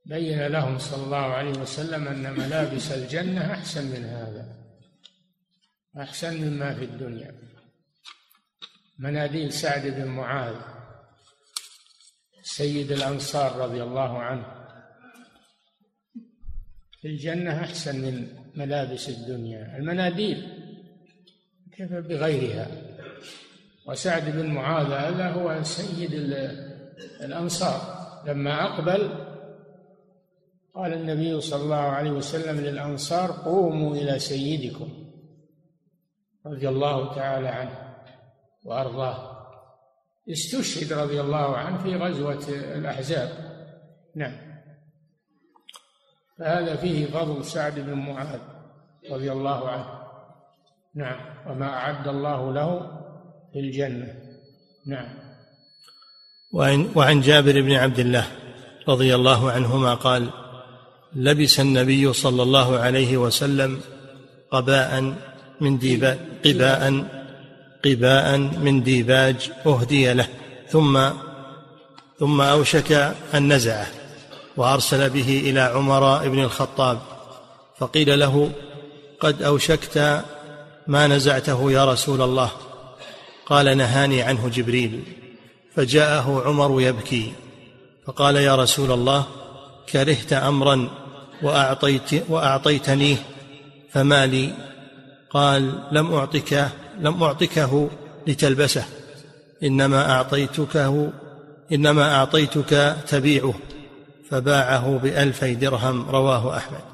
بين لهم صلى الله عليه وسلم أن ملابس الجنة أحسن من هذا أحسن مما في الدنيا. مناديل سعد بن معاذ سيد الأنصار رضي الله عنه. في الجنة أحسن من ملابس الدنيا. المناديل كيف بغيرها؟ وسعد بن معاذ هذا هو سيد الأنصار. لما أقبل قال النبي صلى الله عليه وسلم للأنصار قوموا إلى سيدكم رضي الله تعالى عنه. وأرضاه. استشهد رضي الله عنه في غزوة الأحزاب. نعم. فهذا فيه فضل سعد بن معاذ رضي الله عنه. نعم. وما أعد الله له في الجنة. نعم. وعن, وعن جابر بن عبد الله رضي الله عنهما قال لبس النبي صلى الله عليه وسلم قباء من ديباء قباء قباء من ديباج أهدي له ثم ثم أوشك أن نزعه وأرسل به إلى عمر بن الخطاب فقيل له قد أوشكت ما نزعته يا رسول الله. قال نهاني عنه جبريل. فجاءه عمر يبكي فقال يا رسول الله كرهت أمرا وأعطيت وأعطيتنيه فما لي؟ قال لم أعطك لم أعطكه لتلبسه. إنما أعطيتكه إنما أعطيتك تبيعه فباعه بألفي درهم رواه أحمد.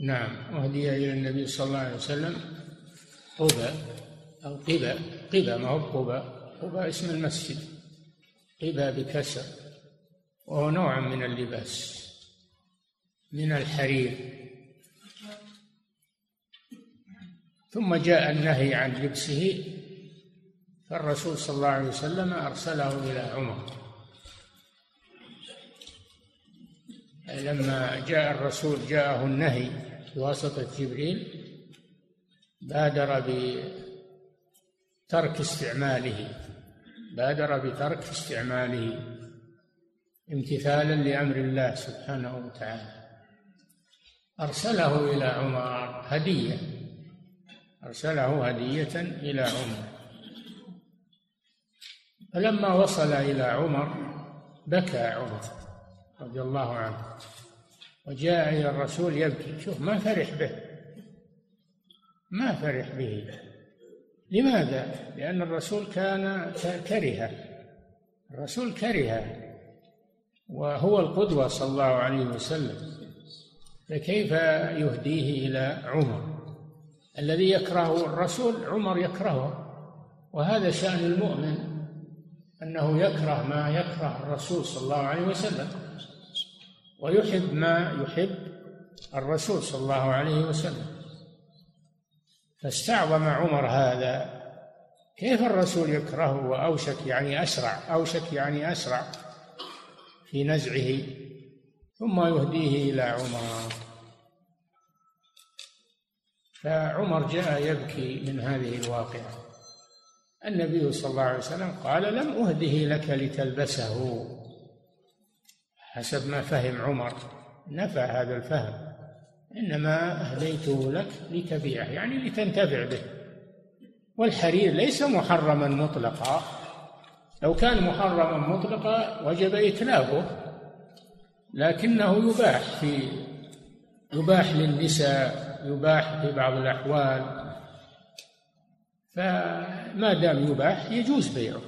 نعم. أهدي إلى النبي صلى الله عليه وسلم. قبى أو قبى قبى ما هو قبى قبى اسم المسجد. قبى بكسر. وهو نوع من اللباس من الحرير. ثم جاء النهي عن لبسه فالرسول صلى الله عليه وسلم أرسله إلى عمر. لما جاء الرسول جاءه النهي بواسطة جبريل بادر بترك استعماله بادر بترك استعماله امتثالا لأمر الله سبحانه وتعالى. أرسله إلى عمر هدية. أرسله هدية إلى عمر. فلما وصل إلى عمر بكى عمر رضي الله عنه وجاء إلى الرسول يبكي. شوف ما فرح به ما فرح به. لماذا؟ لأن الرسول كان كره الرسول كره وهو القدوة صلى الله عليه وسلم. فكيف يهديه إلى عمر؟ الذي يكرهه الرسول عمر يكرهه وهذا شأن المؤمن أنه يكره ما يكره الرسول صلى الله عليه وسلم ويحب ما يحب الرسول صلى الله عليه وسلم. فاستعظم عمر هذا. كيف الرسول يكرهه وأوشك يعني أسرع أوشك يعني أسرع في نزعه ثم يهديه إلى عمر؟ فعمر جاء يبكي من هذه الواقعة. النبي صلى الله عليه وسلم قال لم أهده لك لتلبسه. حسب ما فهم عمر نفى هذا الفهم. إنما أهديته لك لتبيعه يعني لتنتفع به. والحرير ليس محرما مطلقا. لو كان محرما مطلقا وجب إتلافه لكنه يباح في يباح للنساء. يباح في بعض الأحوال. فما دام يباح يجوز بيعه.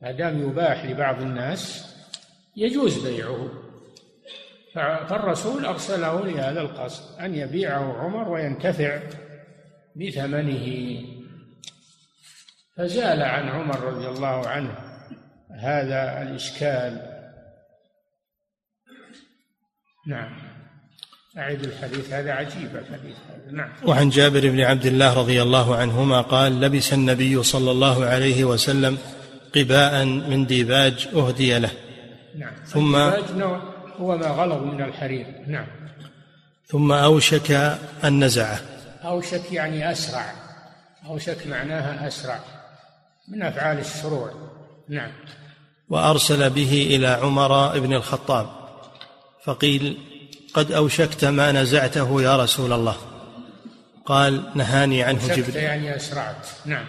ما دام يباح لبعض الناس يجوز بيعه. فالرسول أرسله لهذا القصد أن يبيعه عمر وينتفع بثمنه. فزال عن عمر رضي الله عنه هذا الإشكال. نعم. أعيد الحديث هذا عجيب الحديث هذا. نعم. وعن جابر بن عبد الله رضي الله عنهما قال لبس النبي صلى الله عليه وسلم قباء من ديباج أهدي له. نعم. ثم هو ما غلظ من الحرير. نعم. ثم أوشك أن نزعه أوشك يعني أسرع. أوشك معناها أسرع. من أفعال الشروع. نعم. وأرسل به إلى عمر بن الخطاب فقيل قد أوشكت ما نزعته يا رسول الله. قال نهاني عنه جبريل. يعني أسرعت. نعم.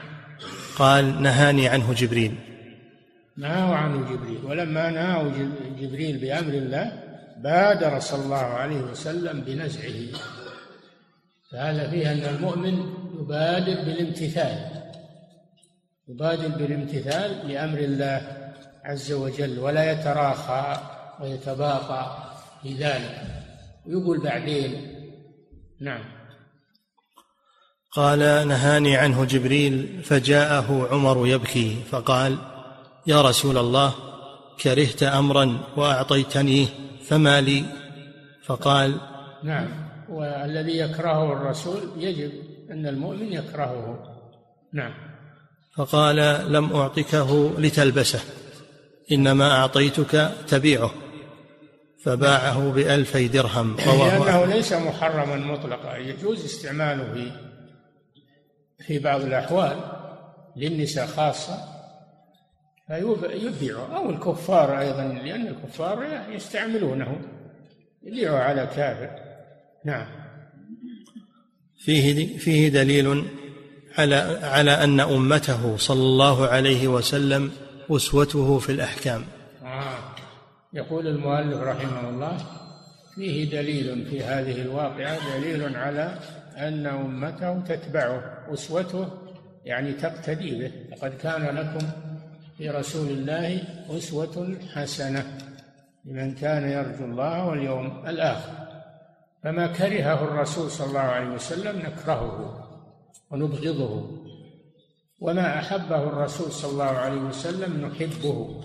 قال نهاني عنه جبريل. نهاه عنه جبريل. ولما نهاه جبريل بأمر الله بادر صلى الله عليه وسلم بنزعه. فهذا فيه أن المؤمن يبادر بالامتثال؟ يبادر بالامتثال لأمر الله عز وجل ولا يتراخى ويتباطأ في ذلك ويقول بعدين. نعم. قال نهاني عنه جبريل فجاءه عمر يبكي فقال يا رسول الله كرهت امرا واعطيتنيه فما لي؟ فقال نعم. والذي يكرهه الرسول يجب أن المؤمن يكرهه. نعم. فقال لم أعطكه لتلبسه إنما أعطيتك تبيعه. فباعه بألفي درهم. لأنه ليس محرما مطلقا يجوز استعماله في في بعض الأحوال للنساء خاصة فيبيع أو الكفار أيضا لأن الكفار يستعملونه يبيعه على كافر. نعم. فيه فيه دليل على على أن أمته صلى الله عليه وسلم أسوته في الأحكام. يقول المؤلف رحمه الله فيه دليل في هذه الواقعة دليل على أن أمته تتبعه أسوته يعني تقتدي به. لقد كان لكم في رسول الله أسوة حسنة لمن كان يرجو الله واليوم الآخر. فما كرهه الرسول صلى الله عليه وسلم نكرهه ونبغضه وما أحبه الرسول صلى الله عليه وسلم نحبه.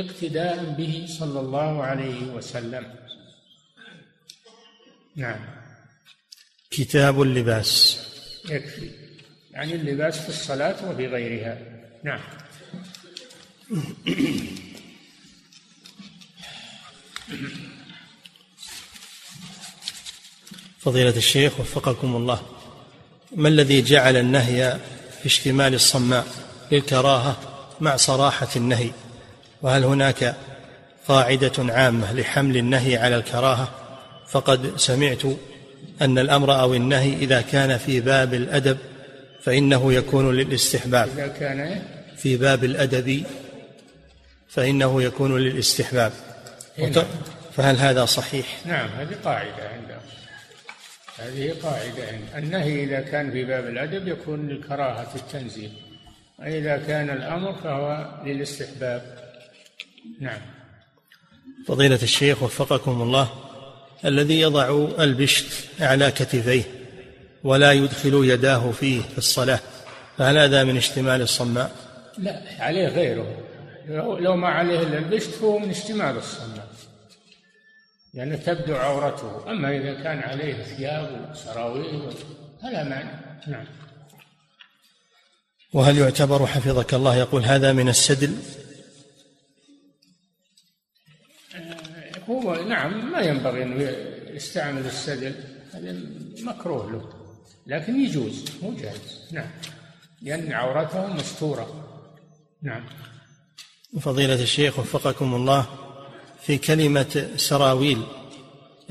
اقتداء به صلى الله عليه وسلم. نعم. كتاب اللباس. يكفي. يعني اللباس في الصلاة وفي غيرها. نعم. فضيلة الشيخ وفقكم الله. ما الذي جعل النهي في اشتمال الصماء للكراهة مع صراحة النهي؟ وهل هناك قاعدة عامة لحمل النهي على الكراهة؟ فقد سمعت أن الأمر أو النهي إذا كان في باب الأدب فإنه يكون للاستحباب. إذا كان في باب الأدب فإنه يكون للاستحباب. فهل هذا صحيح؟ نعم هذه قاعدة عندهم هذه قاعدة عندهم النهي إذا كان في باب الأدب يكون للكراهة التنزيل وإذا كان الأمر فهو للاستحباب. نعم. فضيلة الشيخ وفقكم الله الذي يضع البشت على كتفيه ولا يدخل يداه فيه في الصلاة فهل هذا من اشتمال الصماء؟ لا عليه غيره. لو ما عليه إلا البشت فهو من اشتمال الصماء. لأنه تبدو عورته. أما إذا كان عليه ثياب وسراويل فلا مانع. نعم. وهل يعتبر حفظك الله يقول هذا من السدل؟ هو نعم ما ينبغي أنه يستعمل السدل هذا مكروه له لكن يجوز مو جائز. نعم. لأن عورته مستورة. نعم. فضيلة الشيخ وفقكم الله في كلمة سراويل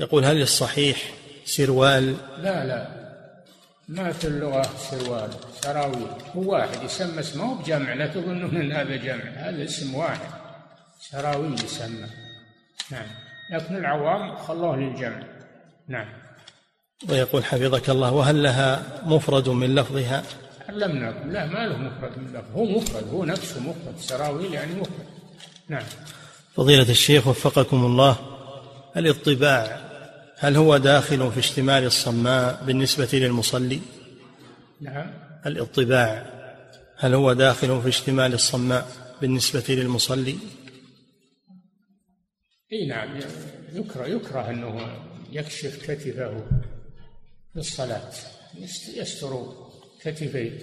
يقول هل الصحيح سروال؟ لا لا. ما في اللغة سروال سراويل. هو واحد يسمى اسمه بجمع لا تظنون إن هذا جمع هذا اسم واحد. سراويل يسمى. نعم. لكن العوام خلوه للجمع. نعم. ويقول حفظك الله وهل لها مفرد من لفظها؟ علمناكم. لا ما له مفرد من لفظ. هو مفرد هو نفسه مفرد سراويل يعني مفرد. نعم. فضيلة الشيخ وفقكم الله الاطباع هل هو داخل في اشتمال الصماء بالنسبة للمصلي؟ نعم. الاطباع هل هو داخل في اشتمال الصماء بالنسبة للمصلي؟ إي نعم يكره يكره أنه يكشف كتفه في الصلاة يستر كتفيه.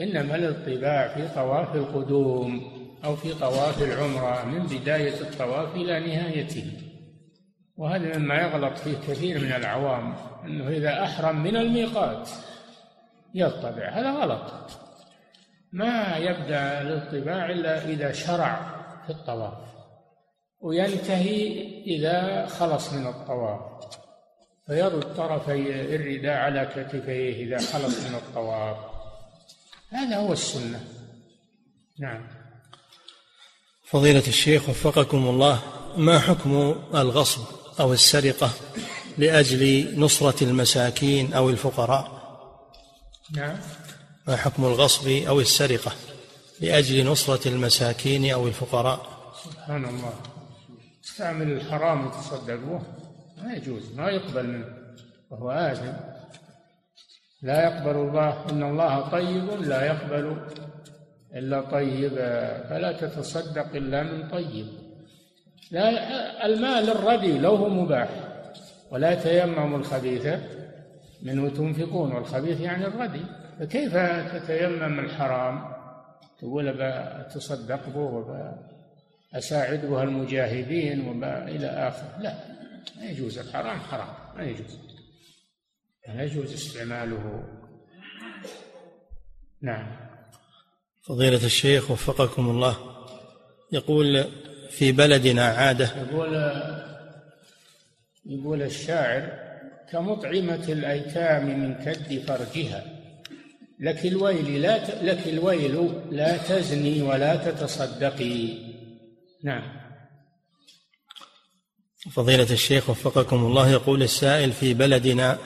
إنما الاطباع في طواف القدوم أو في طواف العمرة من بداية الطواف إلى نهايته. وهذا مما يغلط فيه كثير من العوام أنه إذا أحرم من الميقات يطبع هذا غلط. ما يبدأ الاطباع إلا إذا شرع في الطواف. وينتهي إذا خلص من الطواف. فيرد طرفي الرداء على كتفيه إذا خلص من الطواف. هذا هو السنة. نعم. فضيلة الشيخ وفقكم الله ما حكم الغصب أو السرقة لأجل نصرة المساكين أو الفقراء؟ نعم. ما حكم الغصب أو السرقة لأجل نصرة المساكين أو الفقراء؟ سبحان الله. استعمل الحرام يتصدق به ما يجوز ما يقبل منه وهو آثم. لا يقبل الله إن الله طيب لا يقبل إلا طيبا فلا تتصدق إلا من طيب. لا المال الردي لو هو مباح ولا تيمموا الخبيث منه تنفقون. والخبيث يعني الردي. فكيف تتيمم الحرام؟ تقول بتصدق به وأساعد بها المجاهدين وما إلى آخره لا ما يجوز الحرام حرام ما يجوز. لا يجوز استعماله. نعم. فضيلة الشيخ وفقكم الله. يقول في بلدنا عادة. يقول يقول الشاعر كمطعمة الأيتام من كد فرجها لك الويل لا ت... لك الويل لا تزني ولا تتصدقي. نعم. فضيلة الشيخ وفقكم الله يقول السائل في بلدنا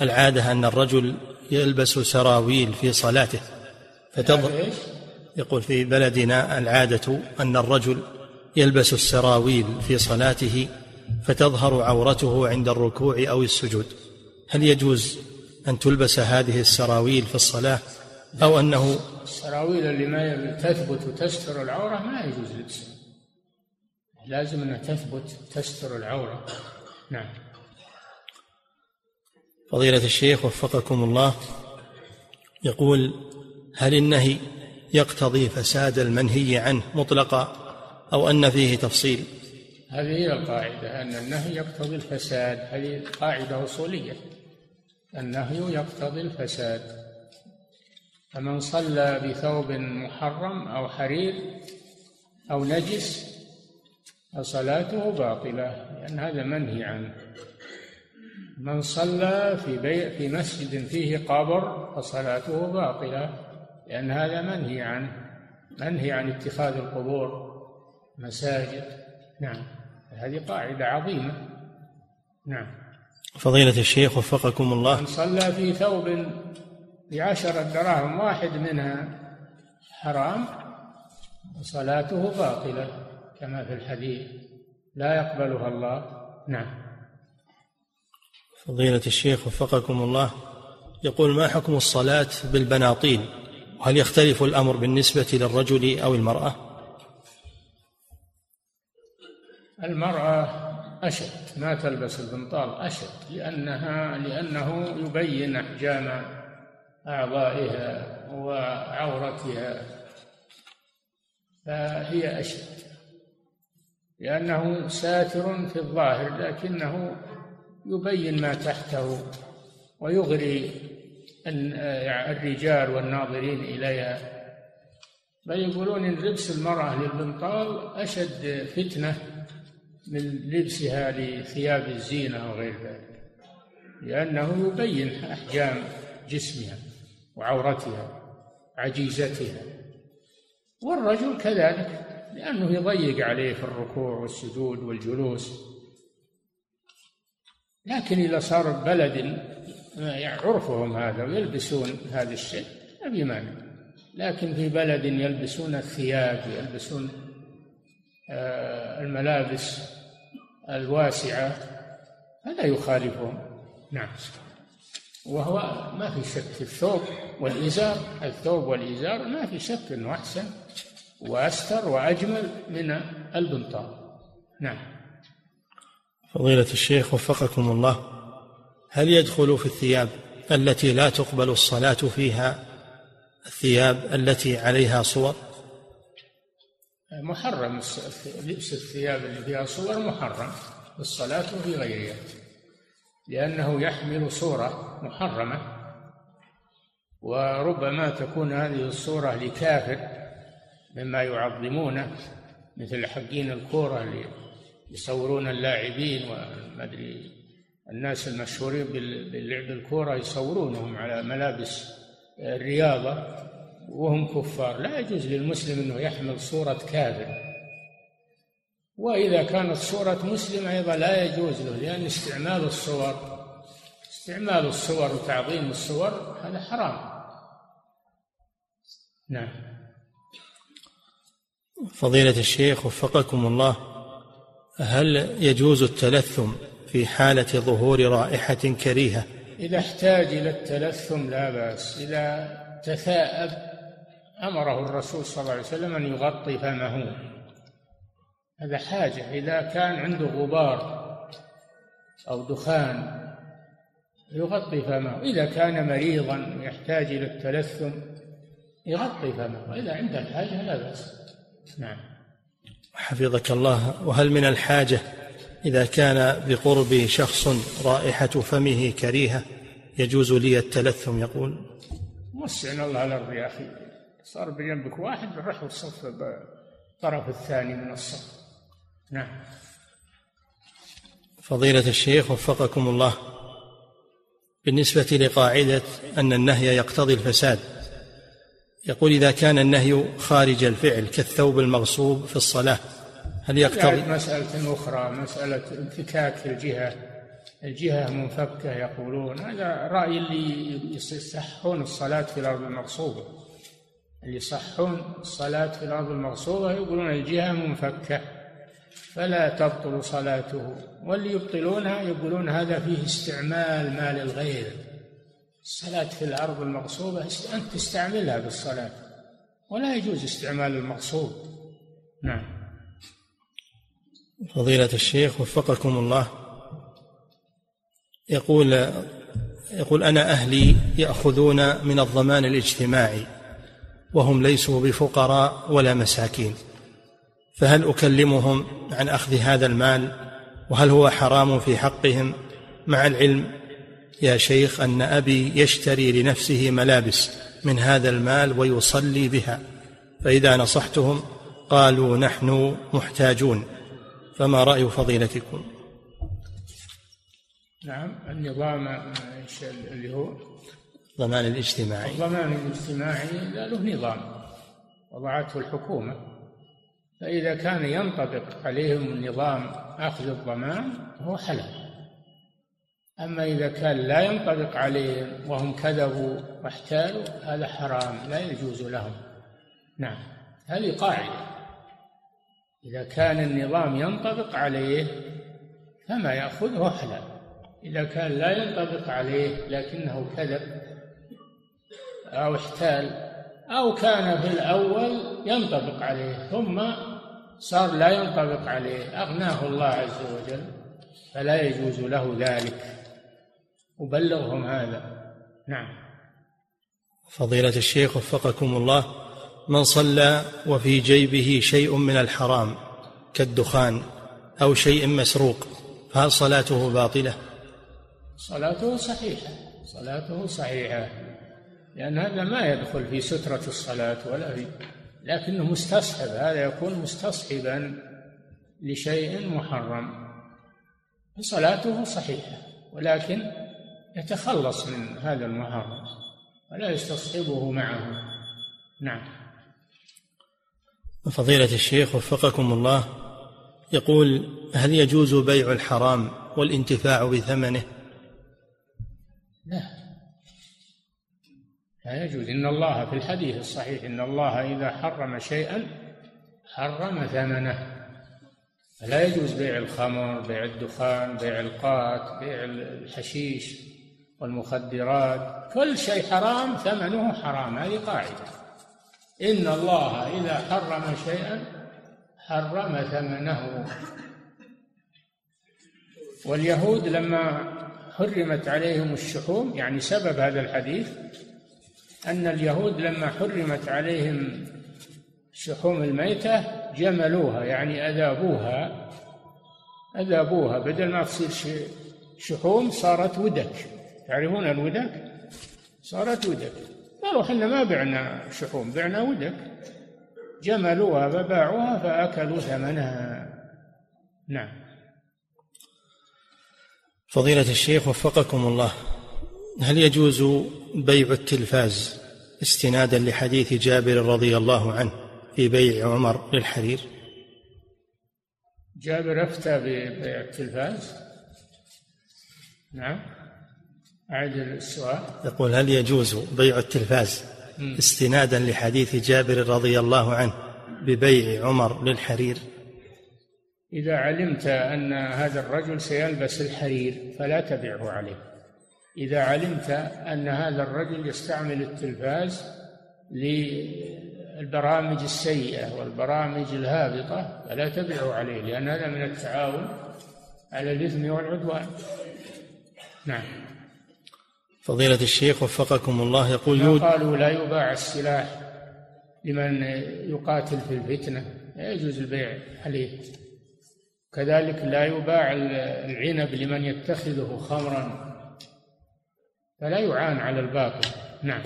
العادة أن الرجل يلبس سراويل في صلاته. فتظهر يقول في بلدنا العادة أن الرجل يلبس السراويل في صلاته فتظهر عورته عند الركوع أو السجود. هل يجوز أن تلبس هذه السراويل في الصلاة؟ أو أنه السراويل اللي ما تثبت وتستر العورة ما يجوز لبسها. لازم أنها تثبت تستر العورة. نعم. فضيلة الشيخ وفقكم الله يقول هل النهي يقتضي فساد المنهي عنه مطلقا أو أن فيه تفصيل؟ هذه هي القاعدة أن النهي يقتضي الفساد. هذه قاعدة أصولية. النهي يقتضي الفساد. فمن صلى بثوب محرم أو حرير أو نجس فصلاته باطلة لأن هذا منهي عنه من صلى في بي في مسجد فيه قبر فصلاته باطلة لأن هذا منهي عنه منهي عن اتخاذ القبور مساجد. نعم. هذه قاعدة عظيمة. نعم. فضيلة الشيخ وفقكم الله. من صلى في ثوب بعشرة دراهم واحد منها حرام صلاته باطلة. كما في الحديث. لا يقبلها الله. نعم. فضيلة الشيخ وفقكم الله يقول ما حكم الصلاة بالبناطيل؟ وهل يختلف الأمر بالنسبة للرجل أو المرأة؟ المرأة أشد ما تلبس البنطال أشد لأنها لأنه يبين أحجام أعضائها وعورتها فهي أشد. لأنه ساتر في الظاهر لكنه يبين ما تحته ويغري الرجال والناظرين إليها. بل يقولون إن لبس المرأة للبنطال أشد فتنة من لبسها لثياب الزينة وغير ذلك لأنه يبين أحجام جسمها وعورتها عجيزتها. والرجل كذلك لأنه يضيق عليه في الركوع والسجود والجلوس. لكن إذا صار بلد عرفهم هذا ويلبسون هذا الشيء ما مانع. لكن في بلد يلبسون الثياب يلبسون آه، الملابس الواسعة هذا يخالفهم. نعم. وهو ما في شك الثوب والإزار الثوب والإزار ما في شك أنه أحسن. وأستر وأجمل من البنطال. نعم. فضيلة الشيخ وفقكم الله هل يدخل في الثياب التي لا تقبل الصلاة فيها الثياب التي عليها صور؟ محرم. لبس الثياب اللي فيها صور محرم الصلاة في غيرها لأنه يحمل صورة محرمة وربما تكون هذه الصورة لكافر مما يعظمونه مثل حقين الكورة اللي يصورون اللاعبين وما أدري الناس المشهورين باللعب الكورة يصورونهم على ملابس الرياضة وهم كفار. لا يجوز للمسلم أنه يحمل صورة كافر. وإذا كانت صورة مسلم أيضا لا يجوز له لأن استعمال الصور استعمال الصور وتعظيم الصور هذا حرام. نعم. فضيلة الشيخ وفقكم الله هل يجوز التلثم في حالة ظهور رائحة كريهة؟ إذا احتاج إلى التلثم لا بأس. إذا تثاءب أمره الرسول صلى الله عليه وسلم أن يغطي فمه. هذا حاجة. إذا كان عنده غبار أو دخان يغطي فمه. إذا كان مريضا يحتاج إلى التلثم يغطي فمه. وإذا عنده الحاجة لا بأس. نعم. حفظك الله. وهل من الحاجة إذا كان بقرب شخص رائحة فمه كريهة يجوز لي التلثم؟ يقول وسعنا الله الأرض يا أخي. صار بجنبك واحد روح الصف الطرف الثاني من الصف. نعم. فضيلة الشيخ وفقكم الله. بالنسبة لقاعدة أن النهي يقتضي الفساد يقول إذا كان النهي خارج الفعل كالثوب المغصوب في الصلاة هل يقتضي؟ مسألة أخرى مسألة انفكاك الجهة. الجهة منفكة يقولون. هذا رأي اللي يصحون الصلاة في الأرض المغصوبة. اللي يصحون الصلاة في الأرض المغصوبة يقولون الجهة منفكة فلا تبطل صلاته. واللي يبطلونها يقولون هذا فيه استعمال مال الغير. الصلاة في الأرض المغصوبة أنت تستعملها بالصلاة. ولا يجوز استعمال المغصوب نعم. فضيلة الشيخ وفقكم الله. يقول يقول أنا أهلي يأخذون من الضمان الاجتماعي وهم ليسوا بفقراء ولا مساكين. فهل أكلمهم عن أخذ هذا المال؟ وهل هو حرام في حقهم؟ مع العلم يا شيخ أن أبي يشتري لنفسه ملابس من هذا المال ويصلي بها. فإذا نصحتهم قالوا نحن محتاجون. فما رأي فضيلتكم؟ نعم النظام اللي هو الضمان الاجتماعي. الضمان الاجتماعي له نظام وضعته الحكومة. فإذا كان ينطبق عليهم نظام أخذ الضمان هو حلال. أما إذا كان لا ينطبق عليهم وهم كذبوا واحتالوا هذا حرام لا يجوز لهم. نعم هذه قاعدة. إذا كان النظام ينطبق عليه فما يأخذه حلال إذا كان لا ينطبق عليه لكنه كذب أو احتال أو كان في الأول ينطبق عليه ثم صار لا ينطبق عليه أغناه الله عز وجل فلا يجوز له ذلك. وبلغهم هذا. نعم. فضيلة الشيخ وفقكم الله من صلى وفي جيبه شيء من الحرام كالدخان أو شيء مسروق فهل صلاته باطلة؟ صلاته صحيحة. صلاته صحيحة. لأن هذا ما يدخل في سترة الصلاة ولا في لكنه مستصحب. هذا يكون مستصحبا لشيء محرم. فصلاته صحيحة. ولكن يتخلص من هذا المحرم ولا يستصحبه معه. نعم. فضيلة الشيخ وفقكم الله يقول هل يجوز بيع الحرام والانتفاع بثمنه؟ لا. لا يجوز. إن الله في الحديث الصحيح إن الله إذا حرم شيئا حرم ثمنه. فلا يجوز بيع الخمر بيع الدخان بيع القات بيع الحشيش. والمخدرات كل شيء حرام ثمنه حرام هذه قاعدة. إن الله إذا حرم شيئا حرم ثمنه. واليهود لما حرمت عليهم الشحوم يعني سبب هذا الحديث أن اليهود لما حرمت عليهم شحوم الميتة جملوها يعني أذابوها. أذابوها بدل ما تصير شحوم صارت ودك. تعرفون الودك صارت ودك. قالوا إحنا ما بعنا شحوم بعنا ودك. جملوها فباعوها فأكلوا ثمنها. نعم. فضيلة الشيخ وفقكم الله هل يجوز بيع التلفاز استنادا لحديث جابر رضي الله عنه في بيع عمر للحرير؟ جابر أفتى ببيع التلفاز؟ نعم. أعد السؤال. يقول هل يجوز بيع التلفاز استنادا لحديث جابر رضي الله عنه ببيع عمر للحرير؟ إذا علمت أن هذا الرجل سيلبس الحرير فلا تبعه عليه. إذا علمت أن هذا الرجل يستعمل التلفاز للبرامج السيئة والبرامج الهابطة فلا تبعه عليه لأن هذا من التعاون على الإثم والعدوان. نعم. فضيلة الشيخ وفقكم الله. يقول قالوا لا يباع السلاح لمن يقاتل في الفتنة. لا يجوز البيع عليه. كذلك لا يباع العنب لمن يتخذه خمرا. فلا يعان على الباطل. نعم.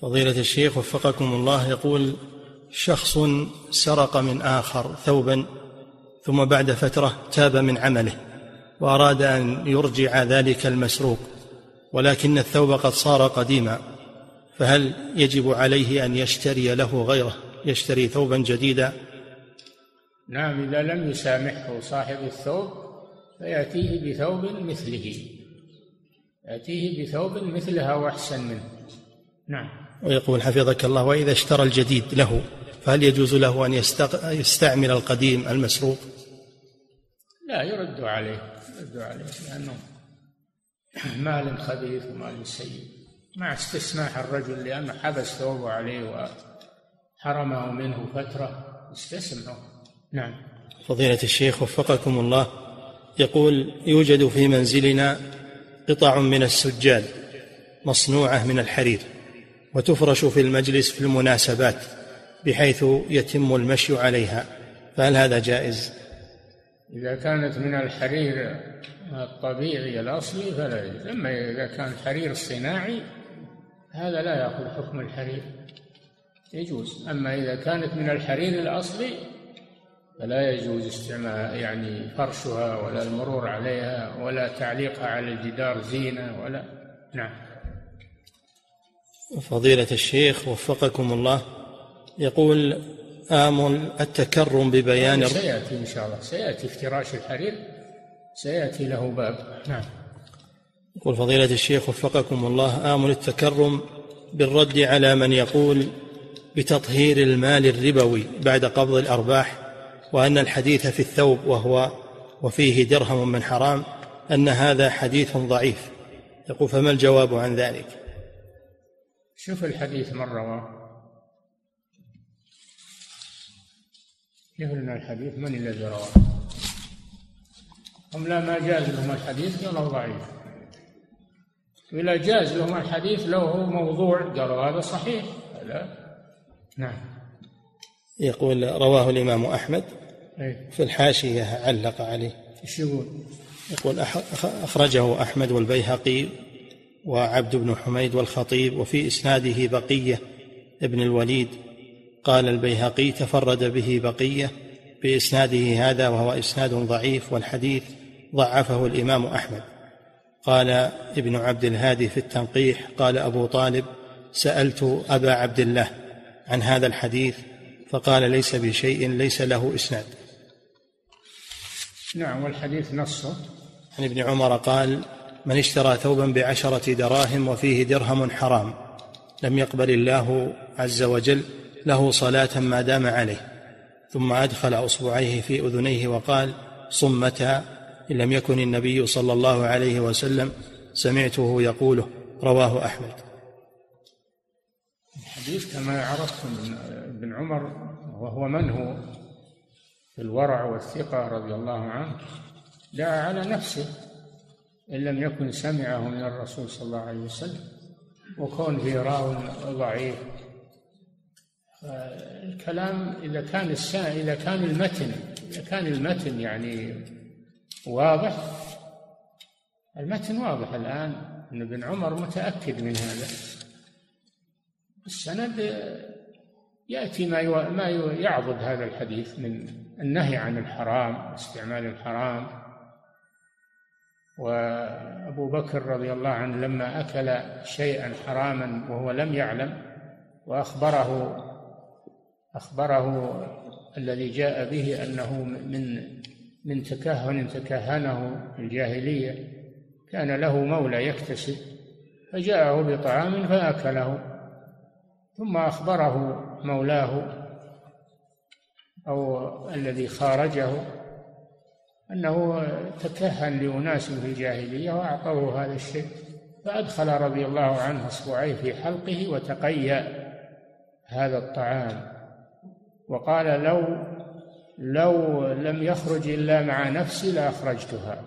فضيلة الشيخ وفقكم الله. يقول شخص سرق من آخر ثوبا ثم بعد فترة تاب من عمله. وأراد أن يرجع ذلك المسروق ولكن الثوب قد صار قديما فهل يجب عليه أن يشتري له غيره يشتري ثوبا جديدا؟ نعم إذا لم يسامحه صاحب الثوب فيأتيه بثوب مثله يأتيه بثوب مثلها وأحسن منه. نعم. ويقول حفظك الله وإذا اشترى الجديد له فهل يجوز له أن يستعمل القديم المسروق؟ لا يرد عليه. يرد عليه لأنه مال خبيث ومال سيء. مع استسماح الرجل لأنه حبس ثوبه عليه وحرمه منه فترة استسمحه نعم. فضيلة الشيخ وفقكم الله يقول يوجد في منزلنا قطع من السجاد مصنوعة من الحرير وتفرش في المجلس في المناسبات بحيث يتم المشي عليها. فهل هذا جائز؟ إذا كانت من الحرير الطبيعي الأصلي فلا يجوز. أما إذا كان حرير صناعي هذا لا يأخذ حكم الحرير. يجوز. أما إذا كانت من الحرير الأصلي فلا يجوز استعمال يعني فرشها ولا المرور عليها ولا تعليقها على الجدار زينة ولا. نعم. فضيلة الشيخ وفقكم الله يقول آمل التكرم ببيان يعني سيأتي إن شاء الله. سيأتي افتراش الحرير. سيأتي له باب. نعم. يقول فضيلة الشيخ وفقكم الله آمل التكرم بالرد على من يقول بتطهير المال الربوي بعد قبض الأرباح وأن الحديث في الثوب وهو وفيه درهم من حرام أن هذا حديث ضعيف. يقول فما الجواب عن ذلك؟ شوف الحديث مرة كيف لنا الحديث من الذي رواه؟ هم لا ما جاز لهم الحديث قالوا ضعيف. وإذا جاز لهم الحديث لو هو موضوع قالوا هذا صحيح. لا. نعم. يقول رواه الإمام أحمد إيه. في الحاشية علق عليه. إيش يقول؟ يقول أخرجه أحمد والبيهقي وعبد بن حميد والخطيب وفي إسناده بقية ابن الوليد قال البيهقي تفرد به بقية بإسناده هذا وهو إسناد ضعيف والحديث ضعفه الإمام أحمد. قال ابن عبد الهادي في التنقيح قال أبو طالب سألت أبا عبد الله عن هذا الحديث فقال ليس بشيء ليس له إسناد. نعم والحديث نصه عن ابن عمر قال من اشترى ثوبا بعشرة دراهم وفيه درهم حرام لم يقبل الله عز وجل له صلاة ما دام عليه ثم أدخل أصبعيه في أذنيه وقال صمتا إن لم يكن النبي صلى الله عليه وسلم سمعته يقوله رواه أحمد. الحديث كما عرفتم ابن عمر وهو من هو في الورع والثقة رضي الله عنه دعا على نفسه إن لم يكن سمعه من الرسول صلى الله عليه وسلم وكون في راو ضعيف. الكلام إذا كان السا إذا كان المتن إذا كان المتن يعني واضح المتن واضح الآن أن ابن عمر متأكد من هذا. السند يأتي ما ما يعضد هذا الحديث من النهي عن الحرام استعمال الحرام. وأبو بكر رضي الله عنه لما أكل شيئا حراما وهو لم يعلم وأخبره أخبره الذي جاء به أنه من من تكهن تكهنه الجاهلية كان له مولى يكتسب فجاءه بطعام فأكله ثم أخبره مولاه أو الذي خارجه أنه تكهن لأناس في الجاهلية وأعطوه هذا الشيء فأدخل رضي الله عنه أصبعيه في حلقه وتقيأ هذا الطعام. وقال لو لو لم يخرج إلا مع نفسي لأخرجتها.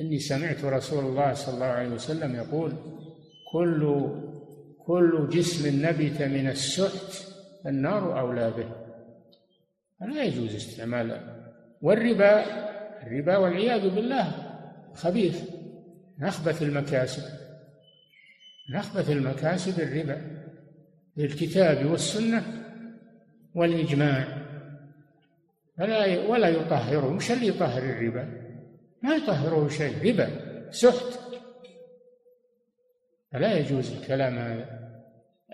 إني سمعت رسول الله صلى الله عليه وسلم يقول كل كل جسم نبت من السحت النار أولى به. فلا يجوز استعمال والربا الربا والعياذ بالله خبيث. نخبث المكاسب نخبث المكاسب الربا. بالكتاب والسنة والإجماع. فلا ولا يطهره مش اللي يطهر الربا. ما يطهره شيء ربا سحت. فلا يجوز الكلام هذا.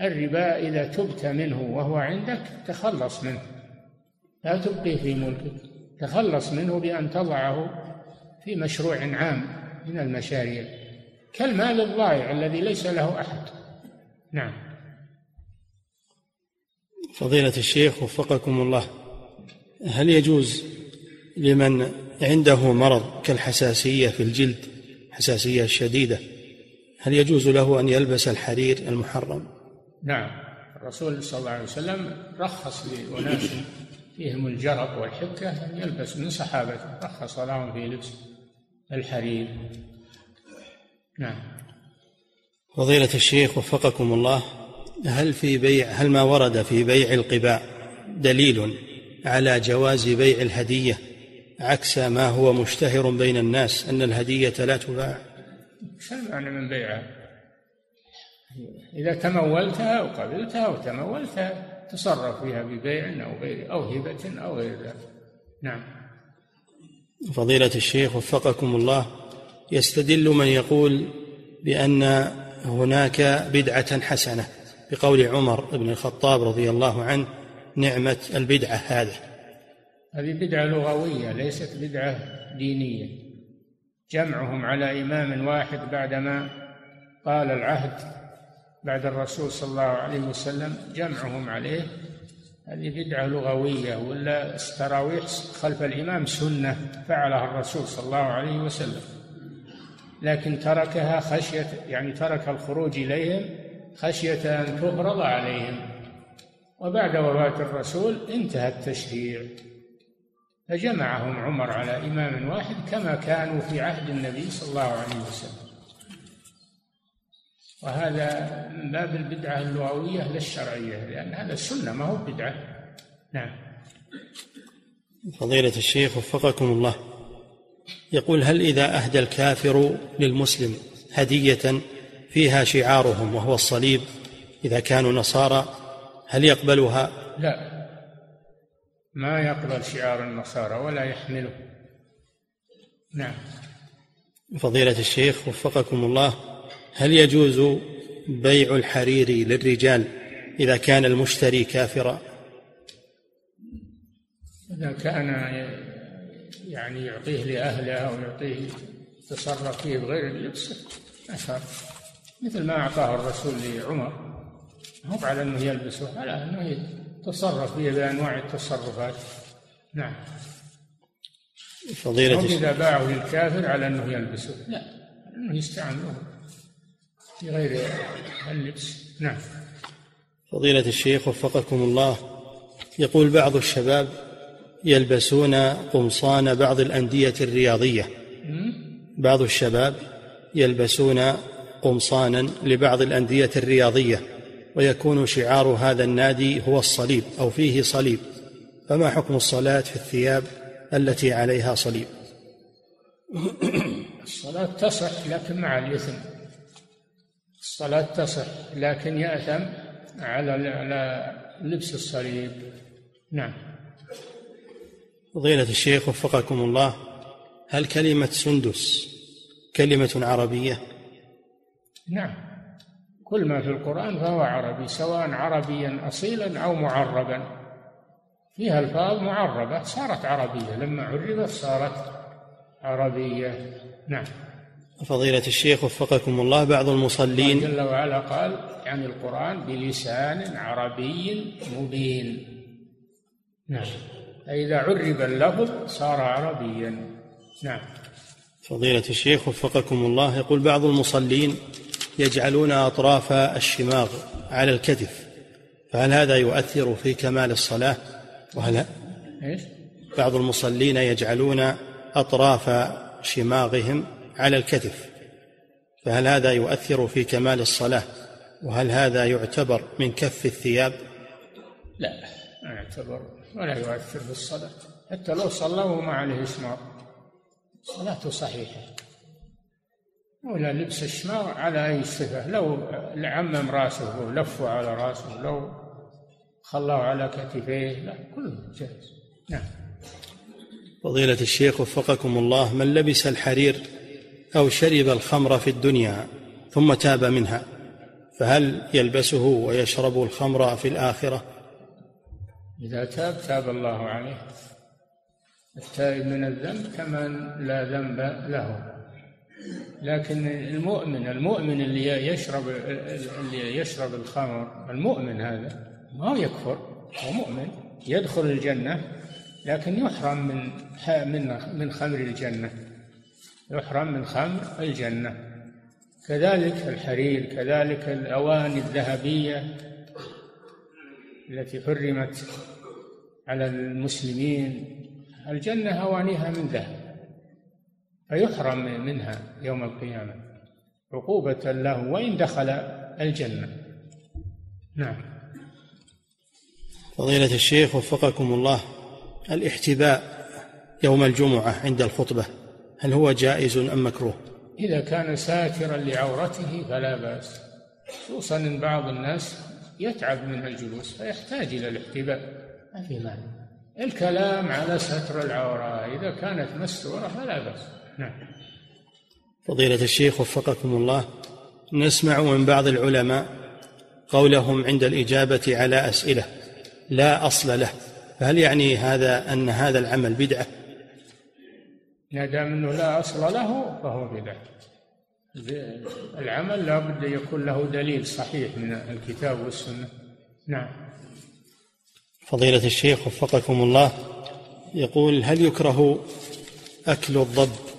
الربا إذا تبت منه وهو عندك تخلص منه. لا تبقيه في ملكك. تخلص منه بأن تضعه في مشروع عام من المشاريع. كالمال الضائع الذي ليس له أحد. نعم. فضيلة الشيخ وفقكم الله هل يجوز لمن عنده مرض كالحساسية في الجلد حساسية شديدة هل يجوز له أن يلبس الحرير المحرم؟ نعم الرسول صلى الله عليه وسلم رخص لأناس فيهم الجرب والحكة أن يلبس من صحابته رخص لهم في لبس الحرير. نعم. فضيلة الشيخ وفقكم الله هل في بيع هل ما ورد في بيع القباء دليل على جواز بيع الهدية عكس ما هو مشتهر بين الناس أن الهدية لا تباع؟ المعنى من بيعها. إذا تمولتها أو قبلتها أو تمولتها تصرف فيها ببيع أو غير أو هبة أو غير ذلك. نعم. فضيلة الشيخ وفقكم الله يستدل من يقول بأن هناك بدعة حسنة. بقول عمر بن الخطاب رضي الله عنه نعمة البدعة هذا هذه بدعة لغوية ليست بدعة دينية. جمعهم على إمام واحد بعدما قال العهد بعد الرسول صلى الله عليه وسلم جمعهم عليه. هذه بدعة لغوية ولا التراويح خلف الإمام سنة فعلها الرسول صلى الله عليه وسلم. لكن تركها خشية يعني ترك الخروج إليهم خشية أن تفرض عليهم. وبعد وفاة الرسول انتهى التشريع. فجمعهم عمر على إمام واحد كما كانوا في عهد النبي صلى الله عليه وسلم. وهذا من باب البدعة اللغوية لا الشرعية لأن هذا السنة ما هو بدعة. نعم. فضيلة الشيخ وفقكم الله. يقول هل إذا أهدى الكافر للمسلم هدية فيها شعارهم وهو الصليب إذا كانوا نصارى هل يقبلها؟ لا. ما يقبل شعار النصارى ولا يحمله. نعم. فضيلة الشيخ وفقكم الله هل يجوز بيع الحرير للرجال إذا كان المشتري كافرا؟ إذا كان يعني يعطيه لأهله أو يعطيه يتصرف فيه بغير اللبس أشهر مثل ما أعطاه الرسول لعمر هو على أنه يلبسه على أنه يتصرف فيه بأنواع التصرفات. نعم. فضيلة إذا باعه للكافر على أنه يلبسه. لا أنه يستعمله في غير اللبس. نعم. فضيلة الشيخ وفقكم الله. يقول بعض الشباب يلبسون قمصان بعض الأندية الرياضية. بعض الشباب يلبسون قمصانا لبعض الأندية الرياضية ويكون شعار هذا النادي هو الصليب أو فيه صليب. فما حكم الصلاة في الثياب التي عليها صليب؟ الصلاة تصح لكن مع الإثم. الصلاة تصح لكن يأثم على على لبس الصليب. نعم. فضيلة الشيخ وفقكم الله هل كلمة سندس كلمة عربية؟ نعم. كل ما في القرآن فهو عربي سواء عربيا أصيلا أو معربا. فيها ألفاظ معربة صارت عربية. لما عربت صارت عربية. نعم. فضيلة الشيخ وفقكم الله بعض المصلين جل وعلا قال يعني القرآن بلسان عربي مبين. نعم. فإذا عرب اللفظ صار عربيا. نعم. فضيلة الشيخ وفقكم الله يقول بعض المصلين يجعلون أطراف الشماغ على الكتف فهل هذا يؤثر في كمال الصلاة؟ وهل إيش؟ بعض المصلين يجعلون أطراف شماغهم على الكتف فهل هذا يؤثر في كمال الصلاة؟ وهل هذا يعتبر من كف الثياب؟ لا ما يعتبر ولا يؤثر في الصلاة حتى لو صلى وما عليه شماغ صلاته صحيحة. ولا لبس الشماغ على أي صفة. لو عمم رأسه ولفه على رأسه لو خلاه على كتفيه لا كله جائز. نعم. فضيلة الشيخ وفقكم الله من لبس الحرير أو شرب الخمر في الدنيا ثم تاب منها فهل يلبسه ويشرب الخمر في الآخرة؟ إذا تاب تاب الله عليه. التائب من الذنب كمن لا ذنب له. لكن المؤمن المؤمن اللي يشرب اللي يشرب الخمر المؤمن هذا ما يكفر هو مؤمن يدخل الجنة لكن يحرم من من من خمر الجنة. يحرم من خمر الجنة. كذلك الحرير كذلك الأواني الذهبية التي حرمت على المسلمين. الجنة أوانيها من ذهب. فيحرم منها يوم القيامة؟ عقوبة له وإن دخل الجنة. نعم. فضيلة الشيخ وفقكم الله الاحتباء يوم الجمعة عند الخطبة هل هو جائز أم مكروه؟ إذا كان ساترا لعورته فلا بأس. خصوصا أن بعض الناس يتعب من الجلوس فيحتاج إلى الاحتباء. ما في مانع. الكلام على ستر العورة إذا كانت مستورة فلا بأس. نعم. فضيلة الشيخ وفقكم الله نسمع من بعض العلماء قولهم عند الإجابة على أسئلة لا أصل له. فهل يعني هذا أن هذا العمل بدعة؟ ما دام أنه لا أصل له فهو بدعة. العمل لا بد يكون له دليل صحيح من الكتاب والسنة. نعم. فضيلة الشيخ وفقكم الله يقول هل يكره أكل الضب؟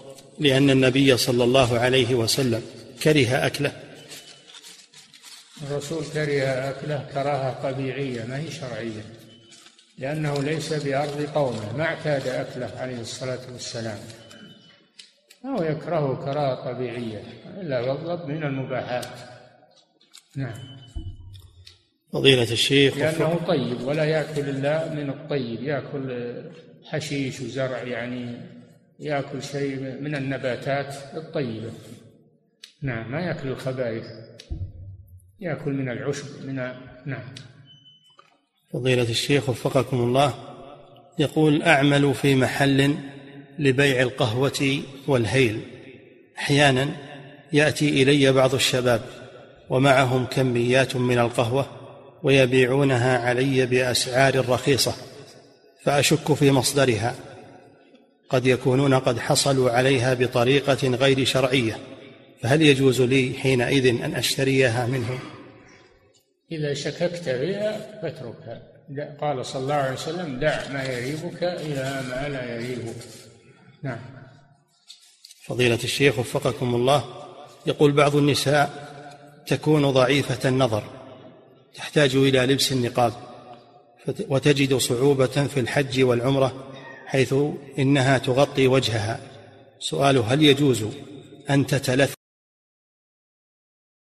لأن النبي صلى الله عليه وسلم كره أكله. الرسول كره أكله كراهة طبيعية ما هي شرعية؟ لأنه ليس بأرض قومه ما اعتاد أكله عليه الصلاة والسلام. أو يكرهه كراهة طبيعية إلا يطلب من المباحات. نعم. فضيلة الشيخ لأنه طيب ولا يأكل إلا من الطيب يأكل حشيش وزرع يعني يأكل شيء من النباتات الطيبة. نعم ما يأكل الخبائث. يأكل من العشب من نعم. فضيلة الشيخ وفقكم الله يقول أعمل في محل لبيع القهوة والهيل. أحيانا يأتي إلي بعض الشباب ومعهم كميات من القهوة ويبيعونها علي بأسعار رخيصة فأشك في مصدرها. قد يكونون قد حصلوا عليها بطريقة غير شرعية فهل يجوز لي حينئذ أن أشتريها منهم؟ إذا شككت بها فاتركها. قال صلى الله عليه وسلم دع ما يريبك إلى ما لا يريبك. نعم. فضيلة الشيخ وفقكم الله يقول بعض النساء تكون ضعيفة النظر تحتاج إلى لبس النقاب وتجد صعوبة في الحج والعمرة حيث إنها تغطي وجهها. سؤال هل يجوز أن تتلث